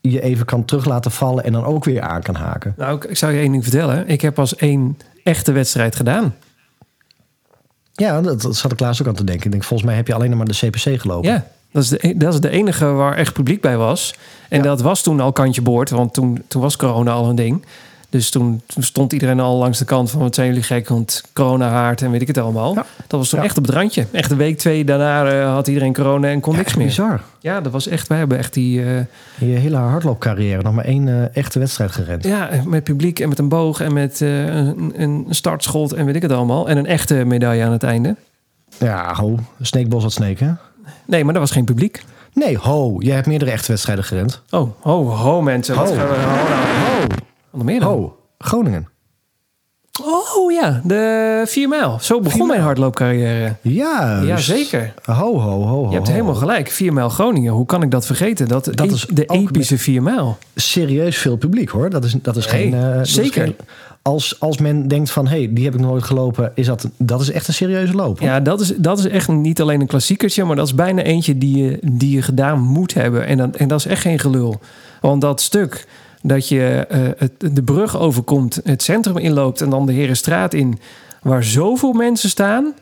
je even kan terug laten vallen en dan ook weer aan kan haken. Nou, ik, ik zou je één ding vertellen. Ik heb pas één echte wedstrijd gedaan. Ja, dat, dat zat ik laatst ook aan te denken. Ik denk, volgens mij heb je alleen nog maar de CPC gelopen. Ja, dat is, de, e- dat is de enige waar echt publiek bij was. En Ja. dat was toen al kantje boord, want toen, toen was corona al een ding. Dus toen, stond iedereen al langs de kant van wat zijn jullie gek, want corona haart en weet ik het allemaal. Ja. Dat was toen Ja. echt op het randje. Echt een week, twee daarna eh, had iedereen corona en kon Ja, niks meer. bizar. Ja, dat was echt, wij hebben echt die, eh, In je hele hardloopcarrière nog maar één eh, echte wedstrijd gerend. ja, met publiek en met een boog en met eh, een, een startschot en weet ik het allemaal. En een echte medaille aan het einde. Ja, ho. Sneekbos wat Sneek, hè? Nee, maar dat was geen publiek. Nee, ho. Jij hebt meerdere echte wedstrijden gerend. Oh, ho, ho mensen. Wat Ho. gaan we ho, nou? Meer dan? Ho. Groningen. Oh ja, de 4 mijl. Zo begon mijn hardloopcarrière. Ja. Ja, dus- zeker. Ho, ho, ho, ho. Je hebt helemaal gelijk. 4 mijl Groningen. Hoe kan ik dat vergeten? Dat, Dat e- is de epische 4 mijl. Serieus veel publiek, hoor. Dat is, dat is geen... eh, is zeker. geen- als, als men denkt van, hé, hey, die heb ik nooit gelopen... Is dat, dat is echt een serieuze loop. hoor. Ja, dat is, dat is echt niet alleen een klassiekertje, maar dat is bijna eentje die je, die je gedaan moet hebben. En, dat, en dat is echt geen gelul. Want dat stuk dat je eh, het, de brug overkomt, het centrum inloopt en dan de Herenstraat in, waar zoveel mensen staan.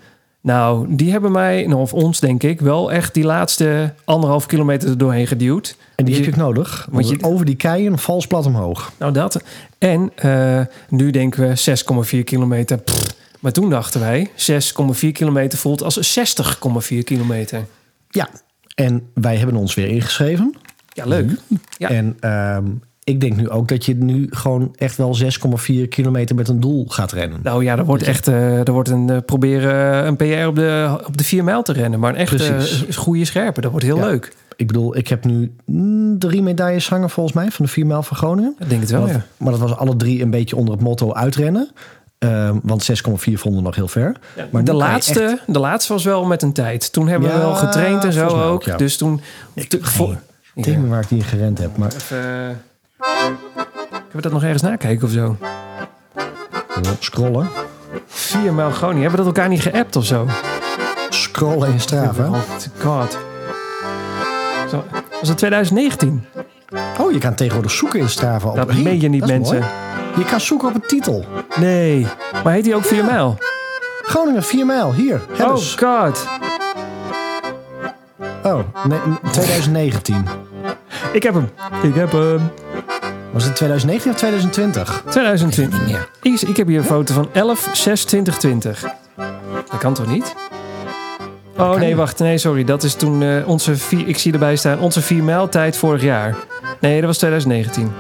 Nou, die hebben mij, nou, of ons denk ik, wel echt die laatste anderhalf kilometer er doorheen geduwd. En die Je- heb je ook nodig. Want je- over die keien, vals plat omhoog. Nou, dat. En eh, nu denken we 6,4 kilometer. pff. Maar toen dachten wij, 6,4 kilometer voelt als 60,4 kilometer. Ja. En wij hebben ons weer ingeschreven. Ja, leuk. Ja. En ehm, ik denk nu ook dat je nu gewoon echt wel 6,4 kilometer met een doel gaat rennen. Nou ja, er wordt echt eh, er wordt een, eh, proberen een PR op de, op de 4 mijl te rennen. Maar een eh, goede scherpe. Dat wordt heel Ja. leuk. Ik bedoel, ik heb nu mm, drie medailles hangen volgens mij van de 4 mijl van Groningen. Ik denk het wel, maar, ja. dat, maar dat was alle drie een beetje onder het motto uitrennen. Ehm, want 6,4 vonden we nog heel ver. Maar de, laatste, echt- de laatste was wel met een tijd. Toen hebben we wel getraind en zo ook. ook, ja. Dus toen... Ik te- meer waar ik die gerend heb. Maar Even, kunnen we dat nog ergens nakijken of zo? scrollen. 4 mijl Groningen. Hebben we dat elkaar niet geappt of zo? Scrollen in Strava. Oh god. Zo, was het 2019? Oh, je kan tegenwoordig zoeken in Strava. Op, Dat Hey, meen je niet, dat mensen. mooi. Je kan zoeken op een titel. Nee. Maar heet hij ook 4 mijl? Groningen 4 mijl. Hier. Oh god. Oh, nee, 2019. Ik heb hem. Ik heb hem. Was het 2019 of 2020? 2020. meer. Ik, ik heb hier een foto van 11 6 2020. Dat kan toch niet? Oh nee, niet. wacht. Nee, sorry. Dat is toen eh, onze vier, ik zie erbij staan, onze 4 mijl tijd vorig jaar. Nee, dat was 2019.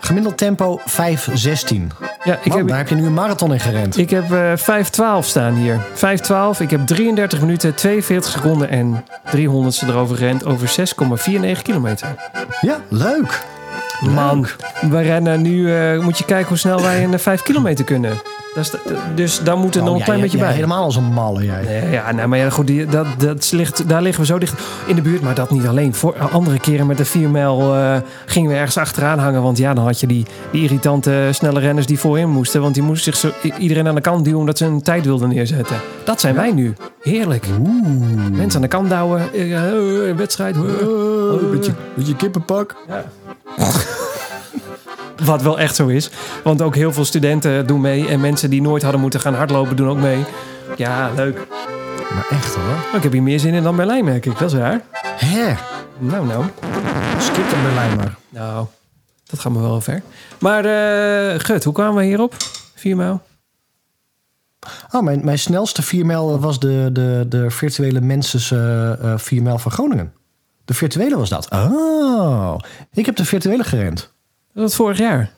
Gemiddeld tempo 5,16. Ja, ik heb, daar heb je nu een marathon in gerend. ik heb eh 512 staan hier. 512. Ik heb 33 minuten, 42 seconden en 300 erover gerend over 6,49 kilometer. Ja, leuk. Man, we rennen nu. eh, moet je kijken hoe snel wij een 5 kilometer kunnen. De- dus daar moet er nog Oh, een ja, klein beetje bij. Helemaal als een malle, jij. Nee, ja, nou, maar ja, goed, die, dat, dat ligt, daar liggen we zo dicht in de buurt. Maar dat niet alleen. Voor andere keren met de 4 mijl eh, gingen we ergens achteraan hangen. Want ja, dan had je die, die irritante snelle renners die voorin moesten. Want die moesten zich zo, iedereen aan de kant duwen omdat ze een tijd wilden neerzetten. Dat zijn wij nu. Heerlijk. Mensen aan de kant douwen. eh, eh, wedstrijd. eh. Oh, beetje, beetje kippenpak. Wat wel echt zo is. Want ook heel veel studenten doen mee. En mensen die nooit hadden moeten gaan hardlopen doen ook mee. Ja, leuk. Maar echt hoor. Oh, ik heb hier meer zin in dan Berlijn, merk ik. Dat is raar. Hè? Nou, nou. Skip de Berlijn maar. Nou, dat gaat me wel ver. Maar eh Gut, hoe kwamen we hierop? 4 mijl? Oh, mijn, mijn snelste 4 mijl was de, de, de virtuele Menses eh 4 mijl van Groningen. De virtuele was dat. Oh, ik heb de virtuele gerend. Dat vorig jaar.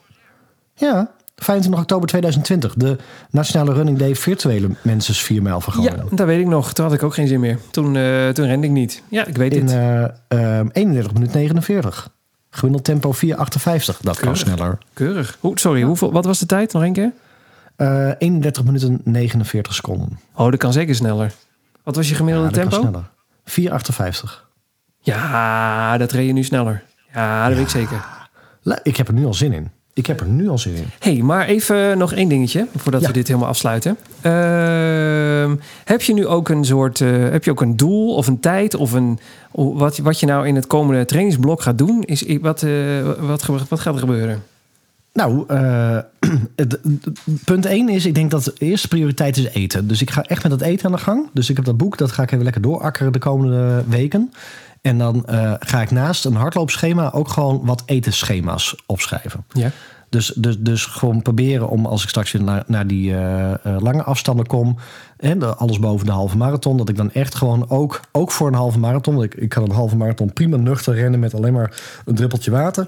Ja, 25 oktober 2020. De Nationale Running Day virtuele Menses 4 mijl van Ja, dat weet ik nog. Toen had ik ook geen zin meer. Toen, eh, toen rende ik niet. Ja, ik weet In het. eh, eh, 31 minuten 49. Gemiddeld tempo 4,58. Dat kan sneller. Keurig. Hoe, sorry, hoeveel, wat was de tijd? Nog één keer? Eh 31 minuten 49 seconden. Oh, dat kan zeker sneller. Wat was je gemiddelde Ja, dat kan tempo? sneller. 4,58. Ja, dat reed je nu sneller. Ja, dat weet ik zeker. Ik heb er nu al zin in. Ik heb er nu al zin in. hey, maar even nog één dingetje voordat Ja. we dit helemaal afsluiten. Ehm, heb je nu ook een soort, eh, heb je ook een doel of een tijd of een wat, wat je nou in het komende trainingsblok gaat doen? Is wat, eh, wat, wat gaat er gebeuren? Nou, eh, het, punt 1 is, ik denk dat de eerste prioriteit is eten. Dus ik ga echt met het eten aan de gang. Dus ik heb dat boek, dat ga ik even lekker doorakkeren de komende weken. En dan eh, ga ik naast een hardloopschema ook gewoon wat etenschema's opschrijven. Ja. Dus, dus, dus gewoon proberen om, als ik straks weer naar, naar die eh, eh, lange afstanden kom... en alles boven de halve marathon... dat ik dan echt gewoon ook, ook voor een halve marathon... ik, ik kan een halve marathon prima nuchter rennen... met alleen maar een druppeltje water...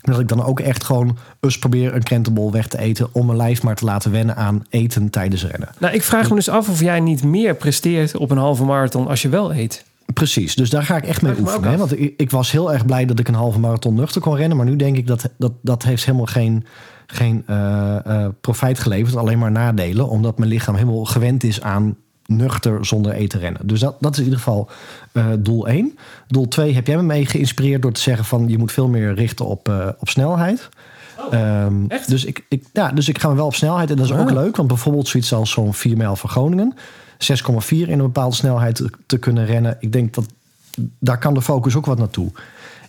dat ik dan ook echt gewoon eens probeer een krentenbol weg te eten... om mijn lijf maar te laten wennen aan eten tijdens rennen. Nou, ik vraag me dus af of jij niet meer presteert op een halve marathon als je wel eet. Precies, dus daar ga ik echt mee oefenen. Hè? Want ik, ik was heel erg blij dat ik een halve marathon nuchter kon rennen. Maar nu denk ik dat dat, dat heeft helemaal geen, geen eh, eh, profijt geleverd. Alleen maar nadelen. Omdat mijn lichaam helemaal gewend is aan nuchter zonder eten rennen. Dus dat, dat is in ieder geval eh, doel 1. Doel 2 heb jij me mee geïnspireerd door te zeggen van... je moet veel meer richten op, op snelheid. Ehm, Oh, echt? dus, ik, ik, ja, dus ik ga me wel op snelheid. En dat is ook Ah. leuk. Want bijvoorbeeld zoiets als zo'n 4 mijl van Groningen. 6,4 in een bepaalde snelheid te, kunnen rennen. Ik denk dat daar kan de focus ook wat naartoe.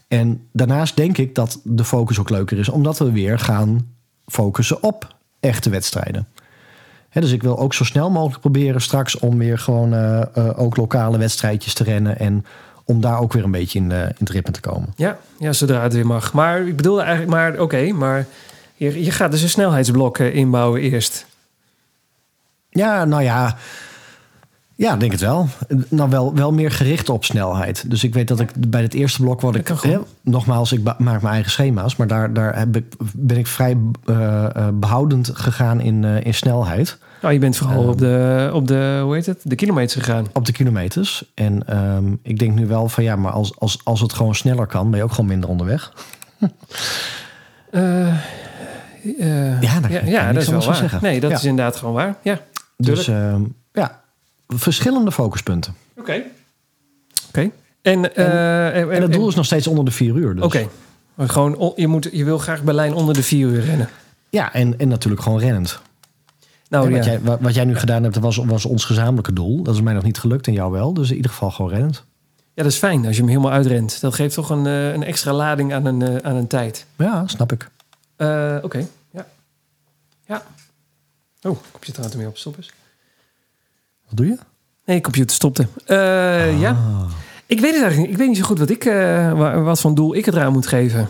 En daarnaast denk ik dat de focus ook leuker is. Omdat we weer gaan focussen op echte wedstrijden. Dus ik wil ook zo snel mogelijk proberen straks... om weer gewoon eh, eh, ook lokale wedstrijdjes te rennen. En om daar ook weer een beetje in, eh, in het ritme te komen. Ja, ja, zodra het weer mag. Maar ik bedoelde eigenlijk maar, oké, maar je, je gaat dus een snelheidsblok inbouwen eerst. Ja, nou ja. Ja, denk het wel. Nou, wel, wel meer gericht op snelheid. Dus ik weet dat ik bij het eerste blok wat ik... Dat. Hè, nogmaals, ik maak mijn eigen schema's. Maar daar, daar heb ik, ben ik vrij eh, eh, behoudend gegaan in, eh, in snelheid. Nou, je bent vooral Ehm. op de, op de, hoe heet het, de kilometers gegaan. Op de kilometers. En ehm, ik denk nu wel van ja, maar als, als, als het gewoon sneller kan... ben je ook gewoon minder onderweg. Ja, ik ja, niks dat is wel waar. zeggen. Nee, dat Ja. is inderdaad gewoon waar. Ja, Dus ehm, ja, verschillende focuspunten. oké. Oké. En, eh, en, En het doel is nog steeds onder de vier uur. Dus. Oké. Maar Gewoon, on- je, moet, je wil graag Berlijn onder de vier uur rennen. Ja, en, en natuurlijk gewoon rennend. Nou, En ja. wat, jij, wat, wat jij nu gedaan hebt, was, was ons gezamenlijke doel. Dat is mij nog niet gelukt en jou wel. Dus in ieder geval gewoon rennend. ja, dat is fijn als je hem helemaal uitrent. Dat geeft toch een, eh, een extra lading aan een, eh, aan een tijd. Ja, snap ik. Eh, Oké, ja. Ja. Oh, computer gaat er mee op. Stop eens. Wat doe je? Nee, computer stopte. Eh, Ja. Ik weet het eigenlijk niet. Ik weet niet zo goed wat, ik, eh, wa- wat voor doel ik het eraan moet geven.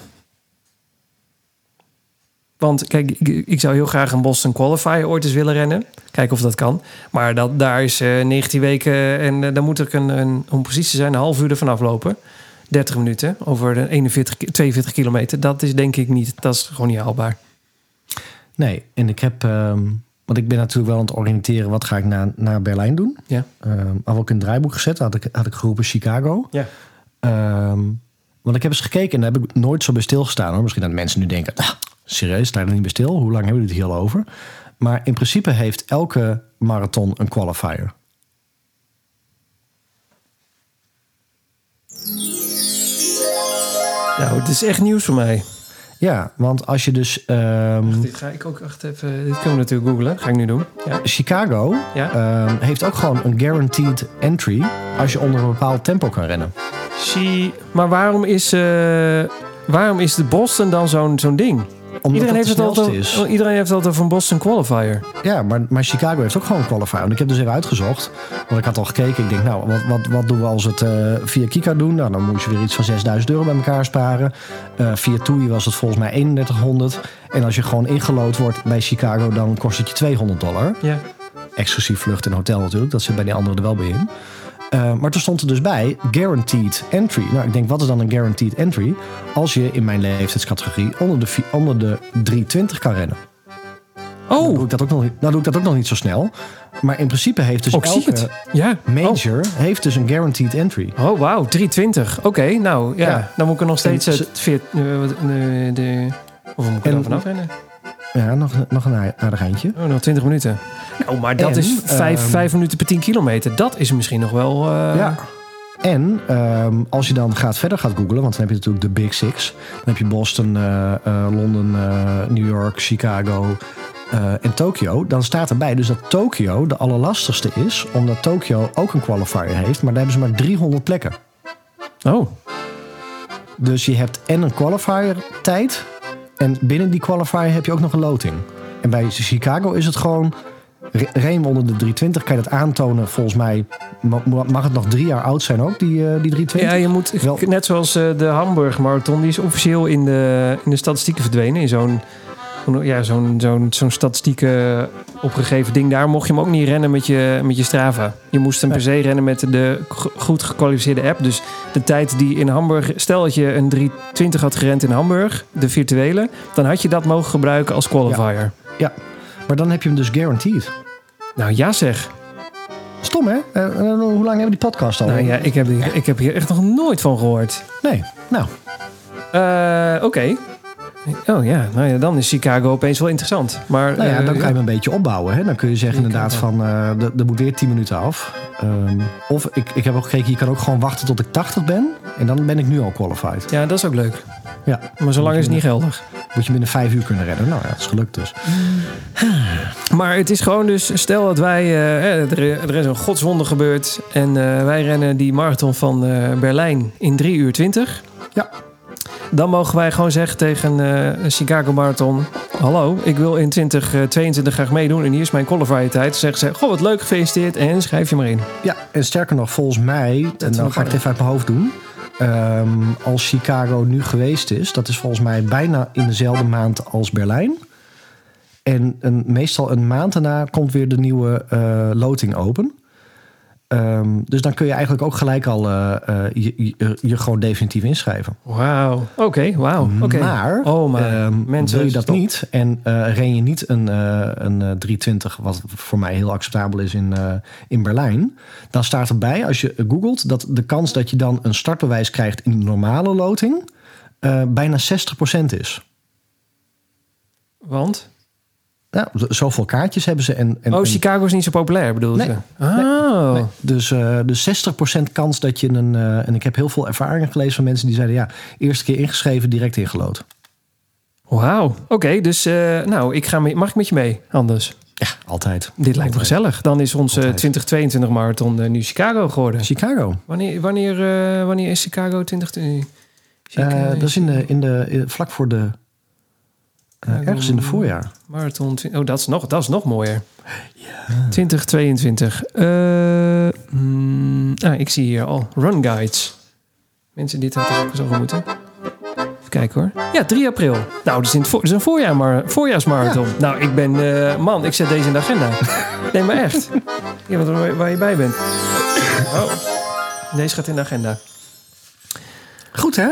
Want kijk, ik, ik zou heel graag een Boston Qualifier ooit eens willen rennen. Kijken of dat kan. Maar dat, daar is eh 19 weken en dan moet ik een, een, om precies te zijn, een half uur ervan aflopen. 30 minuten over de 41, ki- 42 kilometer. Dat is denk ik niet, dat is gewoon niet haalbaar. Nee, en ik heb... ehm, want ik ben natuurlijk wel aan het oriënteren... wat ga ik naar, naar Berlijn doen. Ja. Ehm had in het draaiboek gezet. Had ik, had ik geroepen Chicago. Ja. Ehm, want ik heb eens gekeken en daar heb ik nooit zo bij stilgestaan. Hoor. Misschien dat mensen nu denken... Ah, serieus, sta je er niet bij stil? Hoe lang hebben we het hier al over? Maar in principe heeft elke marathon een qualifier. Nou, het is echt nieuws voor mij. Ja, want als je dus... ehm, Dit ga ik ook echt even. Dit kunnen we natuurlijk googlen. Ga ik nu doen. Ja. Chicago Ja. ehm, heeft ook gewoon een guaranteed entry... als je onder een bepaald tempo kan rennen. Maar waarom is, eh, waarom is de Boston dan zo'n zo'n ding? Omdat Iedereen het heeft, het altijd, is. iedereen heeft altijd een Boston Qualifier. Ja, maar, maar Chicago heeft ook gewoon een qualifier. Want ik heb dus even uitgezocht. Want ik had al gekeken. Ik denk, nou, wat, wat, wat doen we als het eh, via Kika doen? Nou, dan moet je weer iets van 6000 euro bij elkaar sparen. Eh, via TUI was het volgens mij 3100. En als je gewoon ingelood wordt bij Chicago, dan kost het je 200 dollar. Ja. Exclusief vlucht en hotel natuurlijk. Dat zit bij die anderen er wel bij in. Eh, maar toen stond er dus bij guaranteed entry. Nou, ik denk, wat is dan een guaranteed entry? Als je in mijn leeftijdscategorie onder de, onder de 320 kan rennen. Nou Oh, doe ik dat ook nog nou doe ik dat ook nog niet zo snel. Maar in principe heeft dus ook zie elke. Ja. major heeft dus een guaranteed entry. Oh, oh wauw. 320. Oké, nou ja. Ja. Dan moet ik er nog steeds En het ze- veert, eh, eh, de... Of moet ik er En- dan vanaf rennen? Ja, nog, nog een aardig eindje. Oh, nog 20 minuten. Nou, maar dat En, is 5 ehm, vijf minuten per 10 kilometer. Dat is misschien nog wel... eh, Ja. En ehm, als je dan gaat verder gaat googlen, want dan heb je natuurlijk de Big Six. Dan heb je Boston, eh, eh, Londen, New York, Chicago en Tokio. Dan staat erbij dus dat Tokio de allerlastigste is, omdat Tokio ook een qualifier heeft, maar daar hebben ze maar 300 plekken. Oh, Dus je hebt en een qualifier tijd en binnen die qualifier heb je ook nog een loting. En bij Chicago is het gewoon re- reem onder de 320. Kan je dat aantonen? Volgens mij ma- mag het nog drie jaar oud zijn ook, die, eh, die 320. ja, je moet... Wel- Net zoals eh, de Hamburg Marathon. Die is officieel in de, in de statistieken verdwenen. In zo'n ja, zo'n zo'n zo'n statistieke opgegeven ding. Daar mocht je hem ook niet rennen met je, met je Strava. Je moest hem per se rennen met de goed gekwalificeerde app. Dus de tijd die in Hamburg... Stel dat je een 320 had gerend in Hamburg, de virtuele... dan had je dat mogen gebruiken als qualifier. Maar dan heb je hem dus guaranteed. Nou ja zeg. Stom, hè? Eh, eh, hoe lang hebben we die podcast al? Nou ja, ik heb, hier- ik heb hier echt nog nooit van gehoord. Nee. Nou, Eh, Oké. Oh ja, nou ja, dan is Chicago opeens wel interessant. Maar nou ja, eh, dan kan je hem een beetje opbouwen. Hè? Dan kun je zeggen inderdaad van... eh, er moet weer 10 minuten af. Ehm, of ik, ik heb ook gekeken, je kan ook gewoon wachten tot ik 80 ben. En dan ben ik nu al qualified. Ja, dat is ook leuk. Ja. Maar zolang is het niet geldig. Moet je binnen 5 uur kunnen redden. Nou ja, dat is gelukt dus. Maar het is gewoon dus, stel dat wij, eh, er, er is een godswonder gebeurd. En eh, wij rennen die marathon van eh, Berlijn in 3 uur 20. Ja. Dan mogen wij gewoon zeggen tegen eh, een Chicago Marathon... Hallo, ik wil in 2022 graag meedoen en hier is mijn qualifier tijd. Dan zeggen ze, goh, wat leuk, gefeliciteerd en schrijf je maar in. Ja, en sterker nog, volgens mij... en dan ga ik het even uit mijn hoofd doen. Ehm, als Chicago nu geweest is... dat is volgens mij bijna in dezelfde maand als Berlijn. En een, meestal een maand daarna komt weer de nieuwe eh, loting open. Ehm, dus dan kun je eigenlijk ook gelijk al eh, eh, je, je, je gewoon definitief inschrijven. Wauw, oké, wauw, oké. Maar, oh, maar ehm, mensen, wil je dat stop. niet en eh, ren je niet een, eh, een eh, 320, wat voor mij heel acceptabel is in, eh, in Berlijn, dan staat erbij, als je googelt, dat de kans dat je dan een startbewijs krijgt in de normale loting eh, bijna 60% is. Want? Ja, z- zoveel kaartjes hebben ze. En, en, Oh, Chicago is niet zo populair, bedoel Nee, je? Oh. Nee, dus, eh dus 60% kans dat je een. eh, en ik heb heel veel ervaringen gelezen van mensen die zeiden: ja, eerste keer ingeschreven, direct ingelood. Wauw. Oké, dus eh, nou, ik ga mee, mag ik met je mee, Anders? Ja, altijd. Dit lijkt me gezellig. Dan is onze Altijd. 2022 marathon nu Chicago geworden. Chicago. Wanneer, wanneer, wanneer is Chicago 20? Eh, Chicago, dat is in de, in de, in- vlak voor de. Eh, ergens in de voorjaar. Marathon. Oh, dat is nog, dat is nog mooier. 2022. Eh, mm, ah, ik zie hier al run guides. Mensen, dit had er ook eens over moeten. Even kijken hoor. Ja, 3 april. Nou, dat is, in het voor, is een voorjaar, maar, voorjaarsmarathon. Nou, ik ben... eh, man, ik zet deze in de agenda. Nee, maar echt. Ja, wat, waar, waar je bij bent. Oh. Deze gaat in de agenda. Goed hè?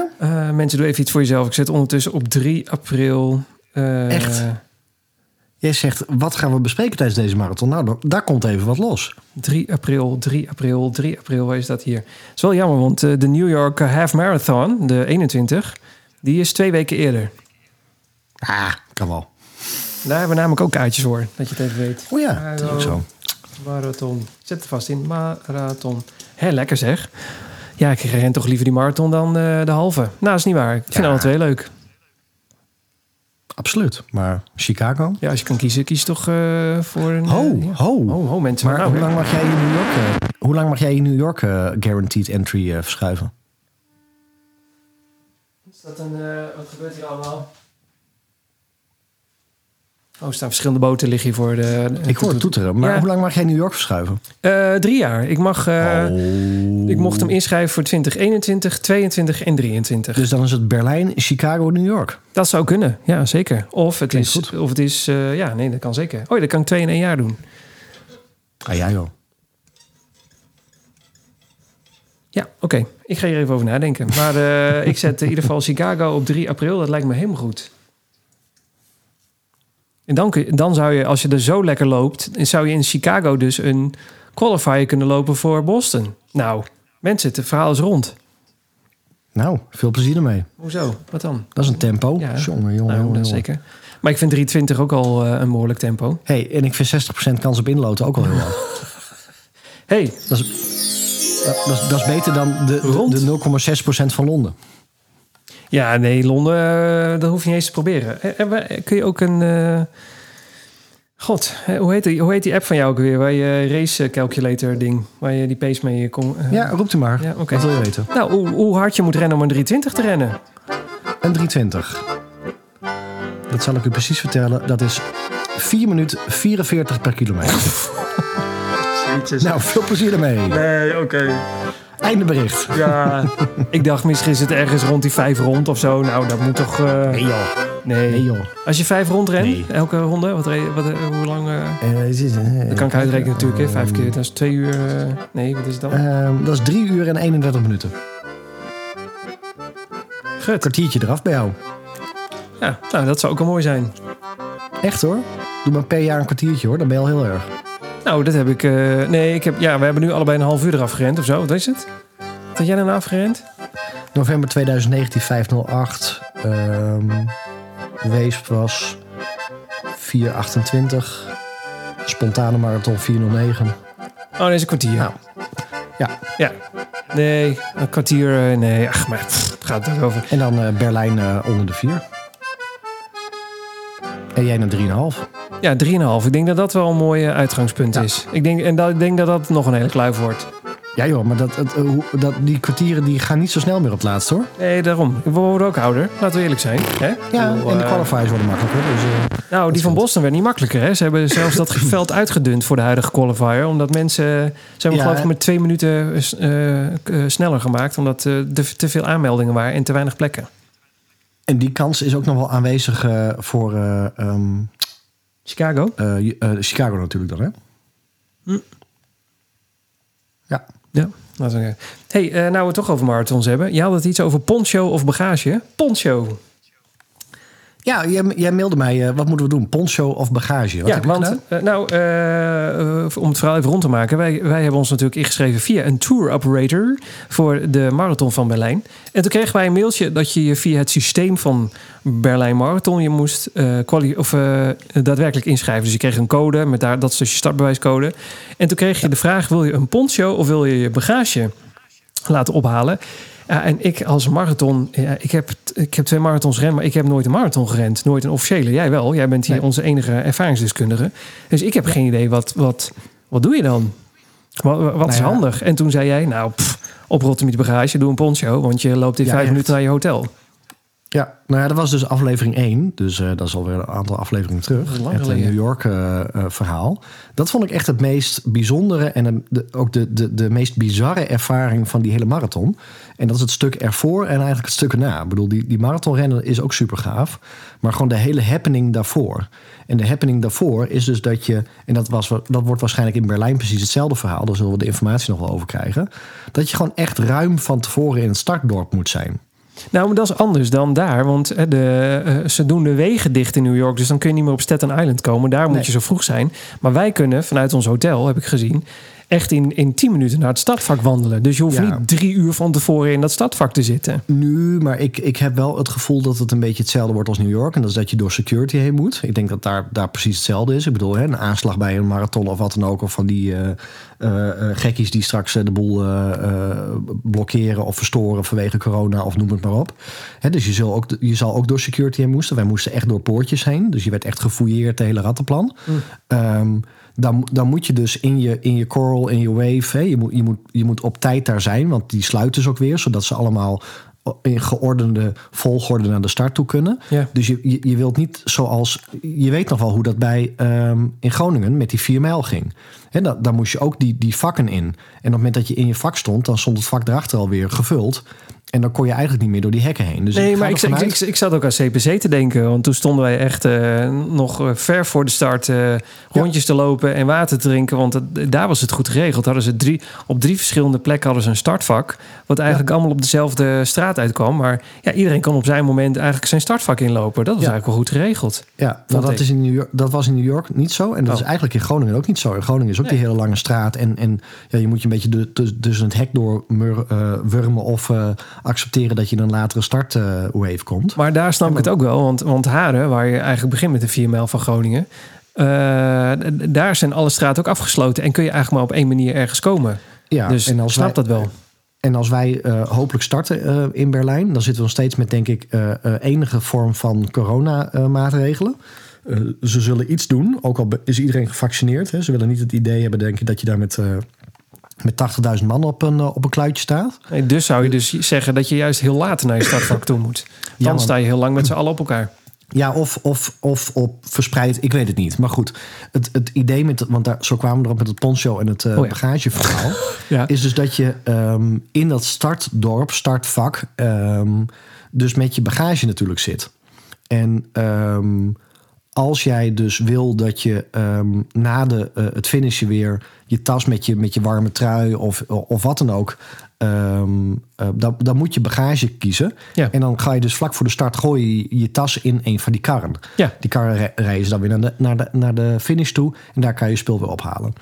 Mensen, doe even iets voor jezelf. Ik zet ondertussen op 3 april... eh, Echt? Jij zegt, wat gaan we bespreken tijdens deze marathon? Nou, da- daar komt even wat los. 3 april, 3 april, 3 april, waar is dat hier? Het is wel jammer, want eh, de New York Half Marathon, de 21, die is twee weken eerder. Ah, kan wel. Daar hebben we namelijk ook kaartjes voor, dat je het even weet. Oh ja, dat is ook zo. Marathon. Zet het vast in. Marathon. Hé, lekker zeg. Ja, ik ren toch liever die marathon dan eh, de halve. Nou, dat is niet waar. Ik vind Ja. alle twee leuk. Absoluut. Maar Chicago? Ja, als je kan kiezen, kies toch eh, voor een... Ho, eh, ja. ho. Ho, ho, mensen. Maar nou, hoe hè? lang mag jij in New York, eh, hoe lang mag jij in New York eh, guaranteed entry eh, verschuiven? Is dat een, eh, wat gebeurt hier allemaal? Oh, er staan verschillende boten liggen hier voor de... Ik hoor het toeteren. Maar Ja. hoe lang mag jij New York verschuiven? Eh, drie jaar. Ik, mag, eh, Oh. ik mocht hem inschrijven voor 2021, 22 en 23. Dus dan is het Berlijn, Chicago, New York. dat zou kunnen, ja zeker. Of het Klinkt is, goed. of het is eh, ja nee, dat kan zeker. Oh, dat kan ik twee in één jaar doen. Ah ja joh. Ja, oké. Ik ga hier even over nadenken. Maar ik zet in ieder geval Chicago op 3 april. Dat lijkt me helemaal goed. En dan, kun dan zou je, als je er zo lekker loopt, zou je in Chicago dus een qualifier kunnen lopen voor Boston. Nou, mensen, het verhaal is rond. Nou, veel plezier ermee. Hoezo? Wat dan? Dat is een tempo. Ja. Jongen, jongen, Nou, jongen, zeker. Maar ik vind 320 ook al eh, een behoorlijk tempo. Hey, en ik vind 60% kans op inloten ook al heel hoog. hey, Dat is, dat, dat is, dat is beter dan de, de, de 0,6% van Londen. Ja, nee, Londen, eh, dat hoef je niet eens te proberen. Eh, eh, kun je ook een... eh, God, hoe heet, die, hoe heet die app van jou ook weer? Waar je race calculator ding, waar je die pace mee kon... Ja, roept u maar. Ja, oké. Wat wil je weten? Nou, hoe, hoe hard je moet rennen om een 320 te rennen. Een 320. Dat zal ik u precies vertellen. Dat is 4 minuten 44 per kilometer. nou, veel plezier ermee. Nee, oké. Einde bericht. Ja, ik dacht misschien is het ergens rond die vijf rond of zo. Nou, dat moet toch... eh, Nee joh. nee. Nee joh. Als je vijf rond rent, Nee. elke ronde, wat, wat, eh, hoe lang... eh, het is, dat kan ik uitrekenen natuurlijk, hè. Vijf keer, dat is twee uur... eh, nee, wat is het dan? Ehm, dat is 3 uur en 31 minuten. Gut. Kwartiertje eraf bij jou. Ja, nou, dat zou ook wel mooi zijn. Echt hoor. Doe maar per jaar een kwartiertje hoor. Dan ben je al heel erg. Nou, dat heb ik... eh, nee, ik heb... Ja, we hebben nu allebei een half uur eraf gerend of zo. Wat is het? Wat had jij dan afgerend? November 2019 508. Ehm Weesp was 428. Spontane marathon 409. Oh, deze kwartier. Nou, ja. Ja. Nee, een kwartier... eh, nee, ach, maar pff, het gaat het over. En dan eh, Berlijn onder de 4. En jij naar 3,5. Ja, 3,5. Ik denk dat dat wel een mooi eh, uitgangspunt Ja. is. Ik denk, en dat, ik denk dat dat nog een hele kluif wordt. Ja joh, maar dat, eh, hoe- dat, die kwartieren die gaan niet zo snel meer op het laatst hoor. Nee, daarom. We worden ook ouder. Laten we eerlijk zijn. Hè? Ja, bedoel, en de eh, qualifiers worden makkelijker. Dus, eh, Nou, die van. Boston werd niet makkelijker. Hè? Ze hebben zelfs dat veld uitgedund voor de huidige qualifier. Omdat mensen... Ze hebben Ja, geloof ik met twee minuten eh, eh, sneller gemaakt. Omdat eh, er te veel aanmeldingen waren en te weinig plekken. en die kans is ook nog wel aanwezig eh, voor eh, ehm, Chicago? eh, eh, Chicago natuurlijk dan hè? Hm. Ja. Ja. Laten we hey, eh, nou we het toch over marathons hebben. Je had het iets over poncho of bagage. Poncho. Ja, jij, jij mailde mij, eh, wat moeten we doen? Poncho of bagage? Wat ja, heb je want eh, nou, eh, om het verhaal even rond te maken. Wij, wij hebben ons natuurlijk ingeschreven via een tour operator voor de marathon van Berlijn. En toen kregen wij een mailtje dat je je via het systeem van Berlijn Marathon je moest of, daadwerkelijk inschrijven. Dus je kreeg een code met daar, dat is dus je startbewijscode. En toen kreeg je de vraag: wil je een poncho of wil je je bagage laten ophalen? Ja, en ik als marathon, ja, ik, heb, ik heb twee marathons gerend, maar ik heb nooit een marathon gerend. Nooit een officiële. Jij wel. Jij bent hier Nee. onze enige ervaringsdeskundige. Dus ik heb geen idee, wat, wat, wat doe je dan? Wat, wat is Nou ja. handig? En toen zei jij, nou, pff, oprotten met je bagage, doe een poncho, want je loopt in vijf echt. minuten naar je hotel. Ja, nou ja, dat was dus aflevering 1. Dus eh, dat is alweer een aantal afleveringen terug. Het eh. New York eh, verhaal. Dat vond ik echt het meest bijzondere en de, ook de, de, de meest bizarre ervaring van die hele marathon. En dat is het stuk ervoor en eigenlijk het stuk erna. Ik bedoel, die, die marathonrennen is ook super gaaf. Maar gewoon de hele happening daarvoor. En de happening daarvoor is dus dat je... En dat, was, dat wordt waarschijnlijk in Berlijn precies hetzelfde verhaal. Daar zullen we de informatie nog wel over krijgen. Dat je gewoon echt ruim van tevoren in het startdorp moet zijn. Nou, maar dat is anders dan daar, want de, eh, ze doen de wegen dicht in New York, dus dan kun je niet meer op Staten Island komen. Daar moet Nee. je zo vroeg zijn. Maar wij kunnen vanuit ons hotel, heb ik gezien, echt in, in 10 minuten naar het stadvak wandelen. Dus je hoeft Ja. niet drie uur van tevoren in dat stadvak te zitten. Nu, maar ik, ik heb wel het gevoel dat het een beetje hetzelfde wordt als New York. En dat is dat je door security heen moet. Ik denk dat daar, daar precies hetzelfde is. Ik bedoel, hè, een aanslag bij een marathon of wat dan ook. Of van die eh, gekkies die straks de boel blokkeren of verstoren vanwege corona of noem het maar op. Hè, dus je zal, ook, je zal ook door security heen moesten. Wij moesten echt door poortjes heen. Dus je werd echt gefouilleerd, de hele rattenplan. Ehm, dan, dan moet je dus in je, in je coral, in je wave, hè, je, moet, je, moet, je moet op tijd daar zijn, want die sluiten dus ook weer, zodat ze allemaal in geordende volgorde naar de start toe kunnen. Ja. Dus je, je, je wilt niet zoals. Je weet nog wel hoe dat bij ehm, in Groningen met die 4 mijl ging. Hè, dan, dan moest je ook die, die vakken in. En op het moment dat je in je vak stond, dan stond het vak erachter alweer gevuld. En dan kon je eigenlijk niet meer door die hekken heen. Dus Nee, ga maar ik, ik, ik, ik zat ook aan CPC te denken. Want toen stonden wij echt eh, nog eh, ver voor de start eh, rondjes te lopen en water te drinken. Want het- daar was het goed geregeld. Hadden ze drie, op drie verschillende plekken hadden ze een startvak. Wat eigenlijk allemaal op dezelfde straat uitkwam. Maar ja, iedereen kon op zijn moment eigenlijk zijn startvak inlopen. Dat was Ja. eigenlijk wel goed geregeld. Ja, nou, Vond dat, ik. is in New York, dat was in New York niet zo. En dat Oh. is eigenlijk in Groningen ook niet zo. In Groningen is ook die hele lange straat. En, en ja, je moet je een beetje tussen- het hek door mur- wurmen of accepteren dat je dan later een start eh hoe even komt. Maar daar snap ik het ook wel. Want, want Haren, waar je eigenlijk begint met de 4 mijl van Groningen. eh, daar zijn alle straten ook afgesloten. En kun je eigenlijk maar op één manier ergens komen. Ja, dus en als snap wij, dat wel. En als wij eh, hopelijk starten eh, in Berlijn, dan zitten we nog steeds met, denk ik, eh, eh, enige vorm van corona-maatregelen. Eh, ze zullen iets doen, ook al is iedereen gevaccineerd. Hè. Ze willen niet het idee hebben, denk ik, dat je daar met, eh, met 80.000 man op een, eh, op een kluitje staat. Nee, dus zou je dus zeggen dat je juist heel laat naar je startvak toe moet. Dan sta je heel lang met z'n allen op elkaar. Ja, of, of, of op verspreid, ik weet het niet. Maar goed, het, het idee met, want daar, zo kwamen we erop met het poncho en het Oh ja. bagageverhaal. Ja. is dus dat je ehm, in dat startdorp, startvak, ehm, dus met je bagage natuurlijk zit. En ehm, als jij dus wil dat je ehm, na de, eh, het finishen weer je tas met je, met je warme trui of, of wat dan ook. ehm, eh, dan, dan moet je bagage kiezen. Ja. En dan ga je dus vlak voor de start gooi je je tas in een van die karren. Ja. Die karren re- reizen dan weer naar de, naar, de, naar de finish toe. En daar kan je je spul weer ophalen.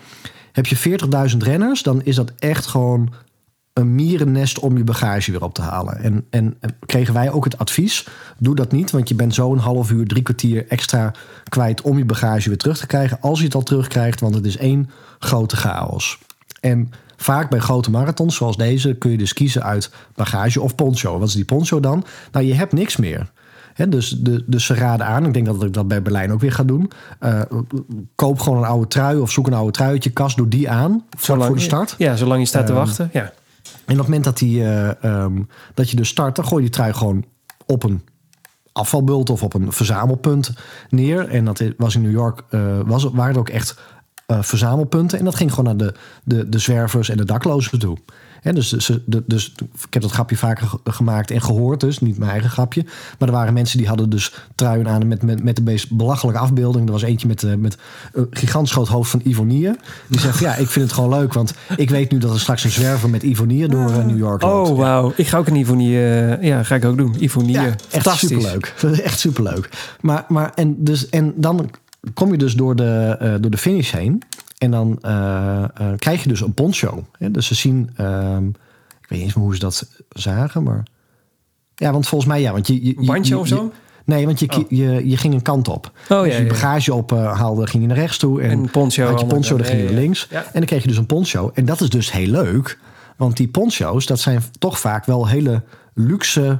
Heb je 40.000 renners, dan is dat echt gewoon een mierennest om je bagage weer op te halen. En, en kregen wij ook het advies: doe dat niet, want je bent zo een half uur, drie kwartier extra kwijt om je bagage weer terug te krijgen. Als je het al terugkrijgt, want het is één grote chaos. En vaak bij grote marathons zoals deze kun je dus kiezen uit bagage of poncho. Wat is die poncho dan? Nou, je hebt niks meer. Hè, dus, de, dus ze raden aan, ik denk dat ik dat bij Berlijn ook weer ga doen. Eh, koop gewoon een oude trui of zoek een oude trui uit je kast, doe die aan vlak voor de start. Ja, zolang je staat te Ehm, wachten. Ja. En op het moment dat, die, eh, ehm, dat je dus start, dan gooi je die trui gewoon op een afvalbult of op een verzamelpunt neer. En dat was in New York, eh, was, waren er ook echt eh, verzamelpunten. En dat ging gewoon naar de, de, de zwervers en de daklozen toe. Dus, dus ik heb dat grapje vaker ge- gemaakt en gehoord, dus niet mijn eigen grapje. Maar er waren mensen die hadden dus truien aan met, met, met de meest belachelijke afbeelding. Er was eentje met, eh, met een gigantisch groot hoofd van Ivonie. Die zegt: Ja, ik vind het gewoon leuk, want ik weet nu dat er straks een zwerver met Ivonie door eh, New York loopt. Oh, Ja. wauw. Ik ga ook een Ivonie... eh, ja, ga ik ook doen. Ivonie. Ja, echt superleuk. Echt superleuk. Maar, maar en, dus, en dan kom je dus door de, door de finish heen. En dan eh, eh, krijg je dus een poncho. Hè? Dus ze zien... ehm, ik weet niet eens hoe ze dat zagen, maar... Ja, want volgens mij ja. Want je, je, je- Bandje je- of zo? nee, want je, Oh. je, je ging een kant op. Oh, Als ja, je ja. bagage ophaalde, ging je naar rechts toe. En, En poncho had je poncho, dan ging je Ja, naar links. Ja. En dan kreeg je dus een poncho. En dat is dus heel leuk. Want die poncho's, dat zijn toch vaak wel hele luxe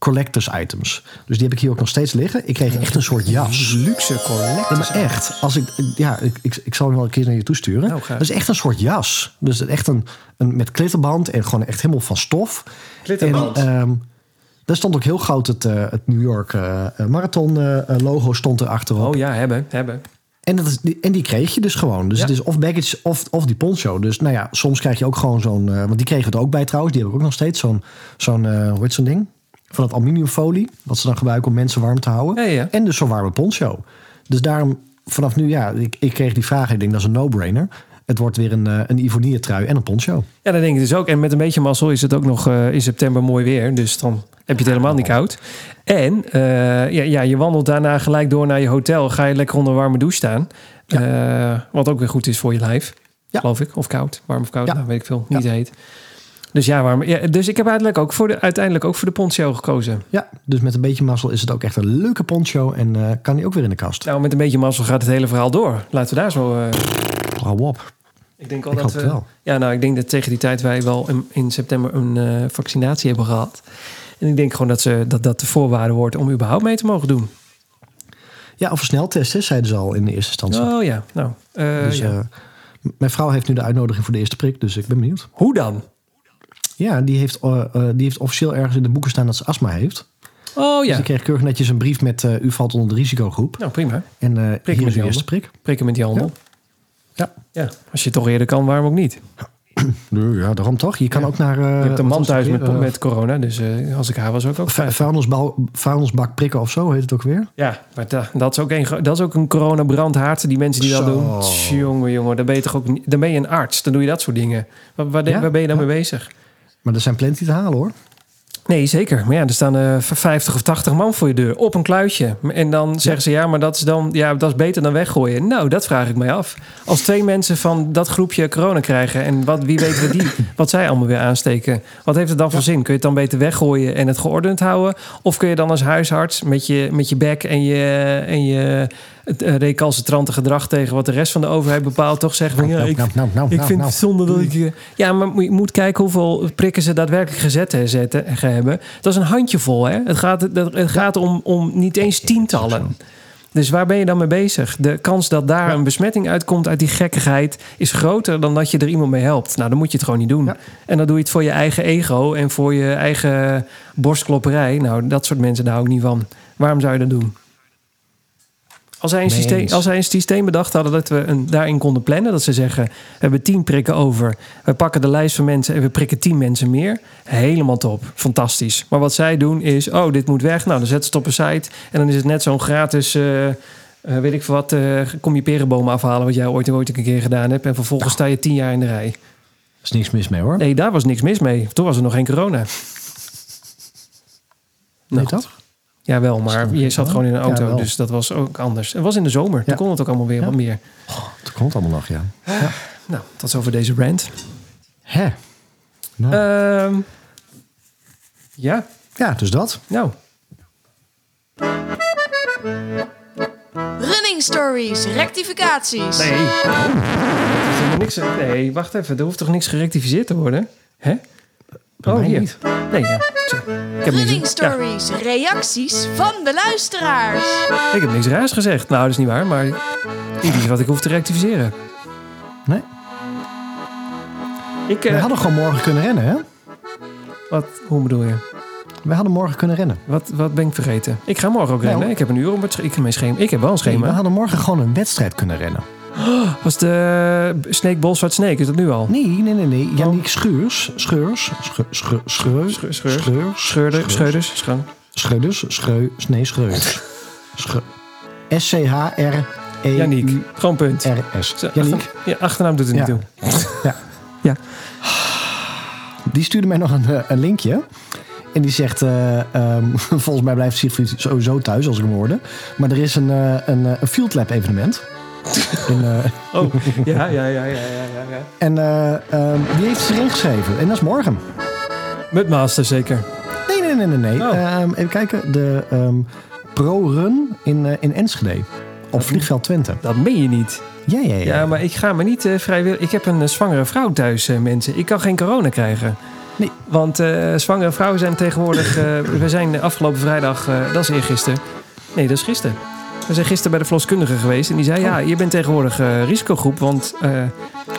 collectors items. Dus die heb ik hier ook nog steeds liggen. Ik kreeg echt een soort jas. Luxe Ja, collectors. maar echt. Als ik, ja, ik, ik, ik zal hem wel een keer naar je toesturen. Nou, graag. dat is echt een soort jas. Dus echt een, een met klitterband en gewoon echt helemaal van stof. Klitterband. En, ehm, daar stond ook heel groot het, eh, het New York eh, Marathon eh, eh, logo stond er achterop. Oh ja, hebben, hebben. En, dat is, die, en die kreeg je dus gewoon. Dus Ja. het is of baggage of, of die poncho. Dus nou ja, soms krijg je ook gewoon zo'n... want die kregen we er ook bij trouwens. Die heb ik ook nog steeds. Zo'n, zo'n hoe heet zo'n ding? Van het aluminiumfolie. Wat ze dan gebruiken om mensen warm te houden. Ja, ja. En dus zo'n warme poncho. Dus daarom vanaf nu, ja, ik, ik kreeg die vraag. Ik denk dat is een no-brainer. Het wordt weer een, eh, een Ivonie trui en een poncho. Ja, dat denk ik dus ook. En met een beetje mazzel is het ook nog eh, in september mooi weer. Dus dan heb je het helemaal niet koud. En eh, ja, ja, je wandelt daarna gelijk door naar je hotel. Ga je lekker onder een warme douche staan. Wat ook weer goed is voor je lijf. Ja. Geloof ik. Of koud. Warm of koud. Ja. Nou, weet ik veel. Niet heet. Dus ja. Ja, dus ik heb uiteindelijk ook voor de, uiteindelijk ook voor de poncho gekozen. Ja, dus met een beetje mazzel is het ook echt een leuke poncho. En eh, kan die ook weer in de kast. Nou, met een beetje mazzel gaat het hele verhaal door. Laten we daar zo... eh, Hou op. ik denk al Ik dat we... wel. Ja, nou, ik denk dat tegen die tijd wij wel in, in september een eh, vaccinatie hebben gehad. En ik denk gewoon dat, ze, dat dat de voorwaarde wordt om überhaupt mee te mogen doen. Ja, of een sneltest, hè, zeiden ze al in de eerste instantie. Oh ja, nou. dus, ja. mijn vrouw heeft nu de uitnodiging voor de eerste prik, dus ik ben benieuwd. Hoe dan? Ja, die heeft, eh, eh, die heeft officieel ergens in de boeken staan dat ze astma heeft. Oh Dus ja. ik kreeg keurig netjes een brief met eh, u valt onder de risicogroep. Nou, prima. En met hier is handen. eerste prik. Prikken met die handel. Ja. Ja, als je toch eerder kan, waarom ook niet? Ja, daarom toch? Je kan ook naar... eh, Je hebt een man thuis met, met corona, dus als ik haar was ook ook vuilnisbak prikken of zo heet het ook weer. Ja, maar da- dat is ook een, dat is ook een coronabrandhaard, die mensen die dat Zo. doen. Jongen, jongen, dan ben je toch ook dan ben je een arts, dan doe je dat soort dingen. Waar, waar, de- Ja? waar ben je dan mee bezig? Maar er zijn plenty te halen hoor. Nee, zeker. Maar ja, er staan eh 50 of 80 man voor je deur op een kluitje. En dan zeggen ze ja, maar dat is dan ja, dat is beter dan weggooien. Nou, dat vraag ik mij af. Als twee mensen van dat groepje corona krijgen en wat, wie weet wat, die, wat zij allemaal weer aansteken, wat heeft het dan voor zin? Kun je het dan beter weggooien en het geordend houden? Of kun je dan als huisarts met je, met je bek en je, en je het eh, recalcitrante gedrag tegen wat de rest van de overheid bepaalt, toch zeggen van ja, Nou, ik, nou, nou, nou, ik nou, vind nou. het zonde dat ik... eh, Ja, maar moet- je moet kijken hoeveel prikken ze daadwerkelijk gezet eh, zetten, hebben. Dat is een handjevol, hè? Het gaat, het gaat om, om niet eens tientallen. Dus waar ben je dan mee bezig? De kans dat daar een besmetting uitkomt uit die gekkigheid... is groter dan dat je er iemand mee helpt. Nou, dan moet je het gewoon niet doen. Ja. En dan doe je het voor je eigen ego en voor je eigen borstklopperij. Nou, dat soort mensen daar hou ik niet van. Waarom zou je dat doen? Als zij, een systeem, eens. als zij een systeem bedacht hadden dat we een, daarin konden plannen, dat ze zeggen: we hebben tien prikken over, we pakken de lijst van mensen en we prikken tien mensen meer. Helemaal top, fantastisch. Maar wat zij doen is: oh, dit moet weg. Nou, dan zetten ze het op een site en dan is het net zo'n gratis. eh, eh, weet ik veel wat, eh, kom je perenbomen afhalen, wat jij ooit, ooit een keer gedaan hebt. En vervolgens sta je tien jaar in de rij. Er is niks mis mee hoor. Nee, daar was niks mis mee. Toen was er nog geen corona. Nee, Nou, toch? Ja, wel, maar je zat gewoon in een auto, dus dat was ook anders. Het was in de zomer, Ja. toen kon het ook allemaal weer Ja. wat meer. Het komt allemaal nog, ja. Nou, tot zover deze rant. Hè? Nou, Ehm, ja, ja, dus dat. nou. Running stories, rectificaties. Nee. Oh, er is niks, nee, wacht even. Er hoeft toch niks gerectificeerd te worden? Hè? Bij oh, mij hier. niet. Nee, ja. Ik heb, Running niks, ja, stories, reacties van de luisteraars. ik heb niks raars gezegd. Nou, dat is niet waar, maar niet iets wat ik hoef te rectificeren. Nee. Ik, We eh, hadden gewoon morgen kunnen rennen, hè? wat, hoe bedoel je? We hadden morgen kunnen rennen. Wat, wat ben ik vergeten? Ik ga morgen ook Nou. rennen. Ik heb een uur op het ik, mijn schema. Ik heb wel een Nee, schema. we hadden morgen gewoon een wedstrijd kunnen rennen. Was de Snake Bolsward Snake, is dat nu al? Nee, nee, nee, nee. Janniek Scheurs. Scheurs. Scheur, scheur, scheur, Scheur- scheur- scheur, Scheurde, scheurders, schan. Scheuders. Schreu. Nee, Schreus. Schreu- S-C-H-R-E-U-R-S. Janniek, gewoon punt. Janniek. achter- ja, achternaam doet er niet toe. Ja. Ja. Die stuurde mij nog een, eh, een linkje. En die zegt, eh, ehm, volgens mij blijft Siegfried sowieso thuis als ik hem hoorde. Maar er is een, eh, een, een Field Lab evenement. In, eh, Oh, ja, ja, ja, ja, ja, ja. en eh, ehm, die heeft ze erin geschreven. En dat is morgen. Mudmaster zeker. Nee, nee, nee, nee. nee. Oh. Ehm, even kijken. De ehm, Pro-Run in, eh, in Enschede. Op Vliegveld Twente. Dat meen je niet. Ja, ja, ja. Ja, maar ik ga me niet vrijwillig... Ik heb een zwangere vrouw thuis, mensen. Ik kan geen corona krijgen. Nee. Want zwangere vrouwen zijn tegenwoordig... we zijn afgelopen vrijdag... dat is eergisteren. Nee, dat is gisteren. We zijn gisteren bij de verloskundige geweest. En die zei, ja, je bent tegenwoordig eh, risicogroep. Want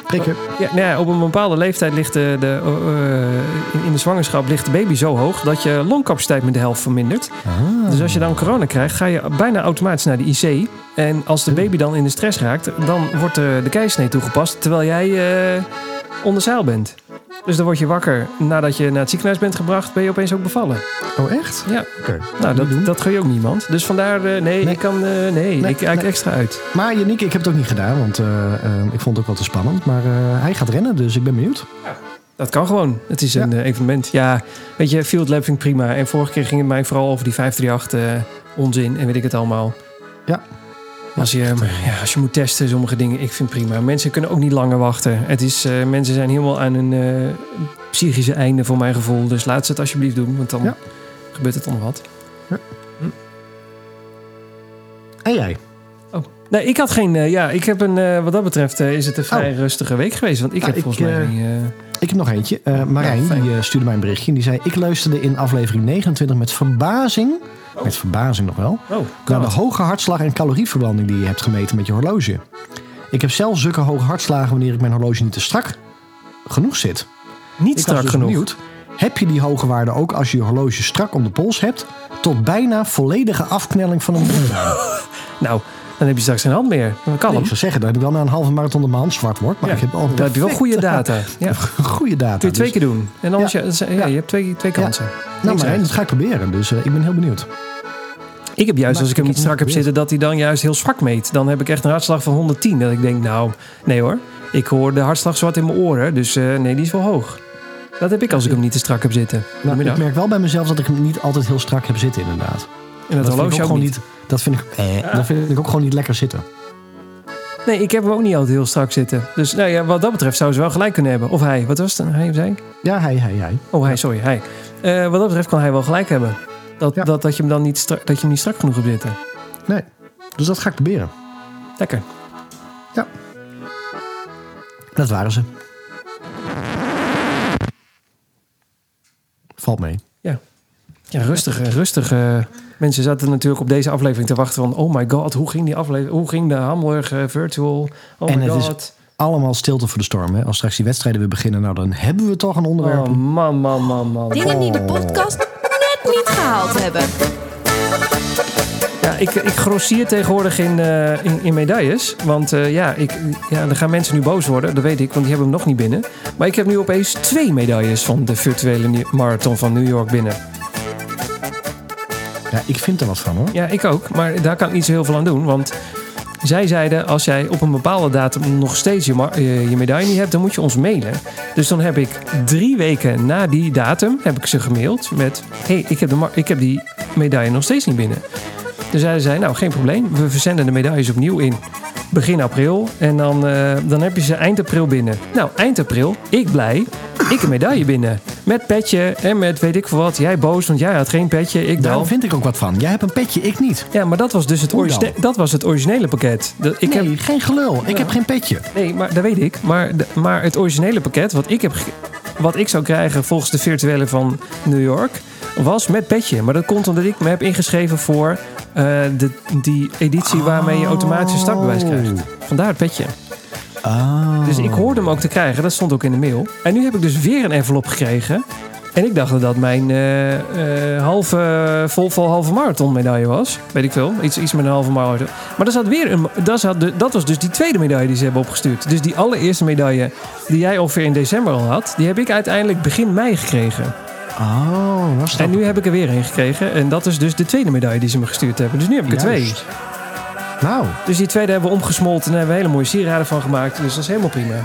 Prikken. Ja, nou ja, op een bepaalde leeftijd ligt de, de, eh, in- de zwangerschap ligt de baby zo hoog dat je longcapaciteit met de helft vermindert. Ah. Dus als je dan corona krijgt, ga je bijna automatisch naar de IC. En als de baby dan in de stress raakt, dan wordt de, de keizersnee toegepast terwijl jij onder zeil bent. Dus dan word je wakker nadat je naar het ziekenhuis bent gebracht, ben je opeens ook bevallen. Oh, echt? Ja, Oké. nou dat, dat gun je ook niemand. Dus vandaar, eh, nee, Nee. ik kan, eh, nee, ik kijk nee. extra uit. Maar Yannick, ik heb het ook niet gedaan, want eh, ik vond het ook wel te spannend. Maar hij gaat rennen, dus ik ben benieuwd. Dat kan gewoon. Het is Ja. een evenement. Ja, weet je, Field Lab vind ik prima. En vorige keer ging het mij vooral over die 538 eh, onzin en weet ik het allemaal. Ja. Als je, ja, als je moet testen, sommige dingen, ik vind het prima. Mensen kunnen ook niet langer wachten. Het is, eh, mensen zijn helemaal aan hun eh, psychische einde voor mijn gevoel. Dus laat ze het alsjeblieft doen, want dan Ja. gebeurt het onder wat. En jij? Nee, ik had geen... eh, ja, ik heb een... eh, wat dat betreft eh, is het een vrij rustige week geweest. Want ik Ja, heb ik, volgens mij... eh, geen, eh, Ik heb nog eentje. Eh, Marijn, Ja, die eh, stuurde mij een berichtje. En die zei, ik luisterde in aflevering 29 met verbazing... Met verbazing nog wel. oh, Naar de hoge hartslag en calorieverbranding die je hebt gemeten met je horloge. Ik heb zelf zulke hoge hartslagen wanneer ik mijn horloge niet te strak genoeg zit. Niet Ik strak dus genoeg. benieuwd. Heb je die hoge waarden ook als je je horloge strak om de pols hebt? Tot bijna volledige afknelling van een. Nou, Dan heb je straks geen hand meer. Dan kan Nee, ik zou zeggen, dan heb ik wel na een halve marathon dat mijn hand zwart wordt. Maar Ja, ik heb al dan heb je wel goede data. Ja. goede data. Kun je twee dus- keer doen. En anders, Ja. ja. ja, je hebt twee, twee kansen. Nou, maar dat ga ik proberen. Dus eh, ik ben heel benieuwd. Ik heb juist, Maar als ik hem ik niet strak heb zitten, dat hij dan juist heel zwak meet. Dan heb ik echt een hartslag van 110. Dat ik denk, nou, nee hoor. Ik hoor de hartslag zwart in mijn oren. Dus eh, nee, die is wel hoog. Dat heb ik als ik hem niet te strak heb zitten. Nou, ik merk wel bij mezelf dat ik hem niet altijd heel strak heb zitten, inderdaad. En dat ik horloge ook niet. niet. Dat vind ik, eh, dat vind ik ook gewoon niet lekker zitten. Nee, ik heb hem ook niet altijd heel strak zitten. Dus nou ja, wat dat betreft zou ze wel gelijk kunnen hebben. Of hij, wat was het? Hij of zij? Ja, hij, hij, hij. Oh, hij, sorry, hij. Eh, wat dat betreft kan hij wel gelijk hebben. Dat, Ja. dat, dat je hem dan niet, strak, dat je hem niet strak genoeg hebt zitten. Nee. Dus dat ga ik proberen. Lekker. Dat waren ze. Valt mee. Ja, rustig, eh, rustig. eh. mensen zaten natuurlijk op deze aflevering te wachten van... oh my god, hoe ging die aflevering? Hoe ging de Hamburg eh, Virtual? Oh En my het is god. Allemaal stilte voor de storm. Hè? Als straks die wedstrijden weer beginnen, nou dan hebben we toch een onderwerp. Oh man, man, man, man. Dingen die de podcast net niet gehaald hebben. Ja, ik, ik grossier tegenwoordig in, eh, in, in medailles. Want eh, ja, ik, ja, dan gaan mensen nu boos worden. Dat weet ik, want die hebben hem nog niet binnen. Maar ik heb nu opeens twee medailles van de virtuele marathon van New York binnen. Ja, ik vind er wat van hoor. Ja, ik ook. Maar daar kan ik niet zo heel veel aan doen. Want zij zeiden, als jij op een bepaalde datum nog steeds je, ma- je, medaille niet hebt, dan moet je ons mailen. Dus dan heb ik drie weken na die datum, heb ik ze gemaild met... hey, ik, heb de ik heb die medaille nog steeds niet binnen. Dus zeiden zij, nou geen probleem. We verzenden de medailles opnieuw in begin april. En dan, eh, dan heb je ze eind april binnen. Nou, eind april, ik blij, ik een medaille binnen. Met petje en met weet ik veel wat. Jij boos, want jij had geen petje, ik Daar wel. vind ik ook wat van. Jij hebt een petje, ik niet. Ja, maar dat was dus het, origine- dat was het originele pakket. Dat, ik nee, heb, geen gelul. Ik heb geen petje. nee, maar dat weet ik. Maar, maar het originele pakket wat ik, heb, wat ik zou krijgen volgens de virtuele van New York... was met petje. Maar dat komt omdat ik me heb ingeschreven voor eh, de, die editie waarmee je automatisch een startbewijs krijgt. Vandaar het petje. Ah. Dus ik hoorde hem ook te krijgen. Dat stond ook in de mail. En nu heb ik dus weer een envelop gekregen. En ik dacht dat dat mijn eh, eh, halve, vol, vol halve marathon medaille was. Weet ik veel. Iets, iets met een halve marathon. Maar er zat weer een, dat, zat de, dat was dus die tweede medaille die ze hebben opgestuurd. Dus die allereerste medaille die jij ongeveer in december al had. Die heb ik uiteindelijk begin mei gekregen. Oh, was dat? En nu heb ik er weer een gekregen. En dat is dus de tweede medaille die ze me gestuurd hebben. Dus nu heb ik er twee. Nou, Dus die tweede hebben we omgesmolten en hebben we hele mooie sieraden van gemaakt. Dus dat is helemaal prima.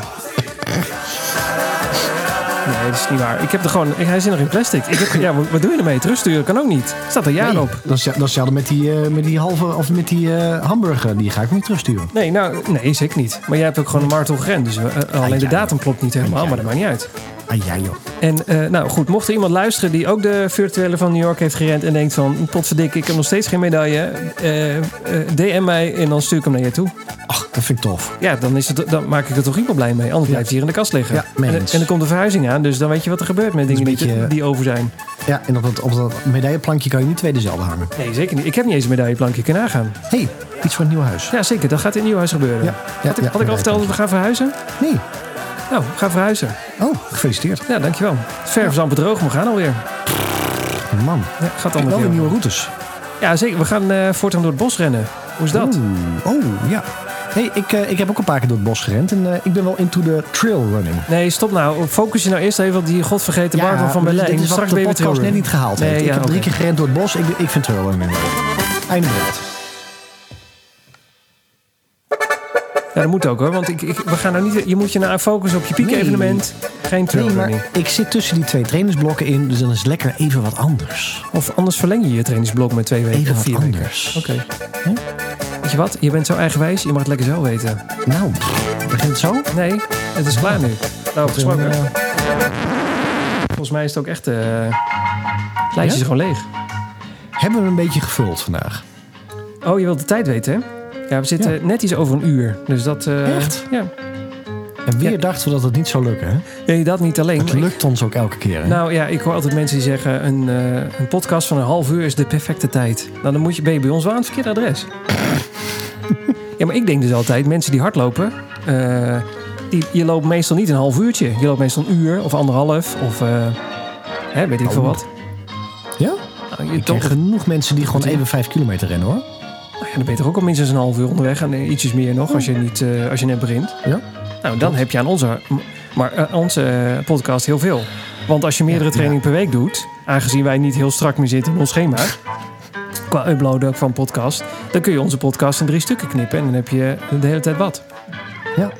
Nee, dat is niet waar. Ik heb er gewoon... Hij zit nog in plastic. Ik heb, ja, wat doe je ermee? Terugsturen kan ook niet. Staat er nee, op. dat is, dat is met die, eh, met die halve, of met die eh, hamburger. Die ga ik niet terugsturen. Nee, nou, nee, zeker niet. Maar jij hebt ook gewoon een gerend. Dus eh, alleen de ja, datum klopt niet helemaal, ja, maar dat maakt niet uit. Ah, ja joh. En eh, nou goed, mocht er iemand luisteren die ook de virtuele van New York heeft gerend en denkt van, potverdikke, ik heb nog steeds geen medaille. eh, eh, DM mij en dan stuur ik hem naar je toe. Ach, dat vind ik tof. Ja, dan, is het, dan maak ik er toch iemand blij mee. Anders blijft hij hier in de kast liggen. Ja, en, er komt de verhuizing aan, dus dan weet je wat er gebeurt met dingen die, die over zijn. Ja, en op dat, op dat medailleplankje kan je niet twee dezelfde hangen. Nee, zeker niet. Ik heb niet eens een medailleplankje kunnen nagaan. Hé, hey, iets voor het nieuwe huis. Ja, zeker. Dat gaat in het nieuw huis gebeuren. Ja, ja, had ik, had ik al verteld dat we gaan verhuizen? Nee. Nou, gaan verhuizen. Oh, gefeliciteerd. Ja, dankjewel. Verf is amper droog, maar we gaan alweer. Man. Ja, gaat allemaal wel weer nieuwe routes. Ja, zeker. We gaan eh, voortaan door het bos rennen. Hoe is dat? Oeh, oh, ja. Hey, ik, eh, ik heb ook een paar keer door het bos gerend. En eh, ik ben wel into de trail running. Nee, stop nou. Focus je nou eerst even op die godvergeten marathon van Berlijn. Dit is Straks de ben je net niet gehaald Nee, heeft. Ik ja, heb drie keer gerend door het bos. Ik, ik vind trail running leuk. Einde. Ja, dat moet ook hoor. Want ik, ik, we gaan nou niet, je moet je nou focussen op je piekevenement. Geen trailrunning. maar ik zit tussen die twee trainingsblokken in. Dus dan is het lekker even wat anders. Of anders verleng je je trainingsblok met twee weken Even of vier weken. anders. Oké. Weet je wat? Je bent zo eigenwijs. Je mag het lekker zo weten. Nou, begint het zo? Nee, het is klaar nu. Nou, gesproken. Eh, Volgens mij is het ook echt... eh het lijstje is gewoon leeg. hebben we een beetje gevuld vandaag. Oh, je wilt de tijd weten, hè? Ja, we zitten Ja. net iets over een uur. Dus dat... eh, Echt? Ja. En weer Ja. dachten we dat het niet zou lukken. Hè? Nee, dat niet alleen. Het ik- lukt ons ook elke keer. Hè? Nou ja, ik hoor altijd mensen die zeggen... Een, eh, een podcast van een half uur is de perfecte tijd. Nou, dan moet je, ben je bij ons wel aan het verkeerde adres. ja, maar ik denk dus altijd... Mensen die hardlopen... eh, die, je loopt meestal niet een half uurtje. Je loopt meestal een uur of anderhalf. Of hè, weet ik veel Oh. wat. ja? Nou, je Ik toch, ken genoeg mensen die gewoon even vijf kilometer rennen hoor. Nou ja, dan ben je toch ook al minstens een half uur onderweg. En eh, ietsjes meer nog als je, niet, eh, als je net begint. Ja. Nou, dan heb je aan onze, maar, eh, onze podcast heel veel. Want als je meerdere trainingen per week doet... aangezien wij niet heel strak meer zitten in ons schema... qua uploaden van podcast... dan kun je onze podcast in drie stukken knippen... en dan heb je de hele tijd wat. Ja.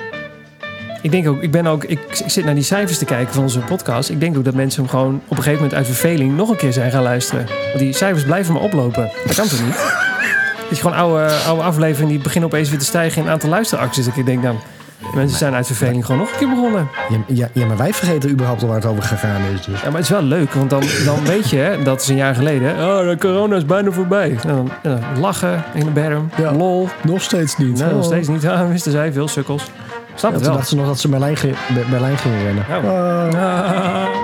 Ik denk ook, ik ben ook, ik, ik zit naar die cijfers te kijken van onze podcast. Ik denk ook dat mensen hem gewoon op een gegeven moment uit verveling nog een keer zijn gaan luisteren. Want die cijfers blijven maar oplopen. Dat kan toch niet? Dat je gewoon oude, oude afleveringen die beginnen opeens weer te stijgen in aantal luisteraacties. Dat ik denk, nou, mensen zijn uit verveling gewoon nog een keer begonnen. Ja, ja, ja, maar wij vergeten überhaupt al waar het over gegaan is. Dus. Ja, maar het is wel leuk, want dan, dan weet je, hè, dat is een jaar geleden. Oh, de corona is bijna voorbij. En dan, en dan lachen in de berm. Ja. Lol. Nog steeds niet. Nee, nog steeds niet. Ja, wisten zij, veel sukkels. Snap Ja, het toen wel. dachten ze nog dat ze Berlijn, ging- Berlijn gingen rennen. Ah.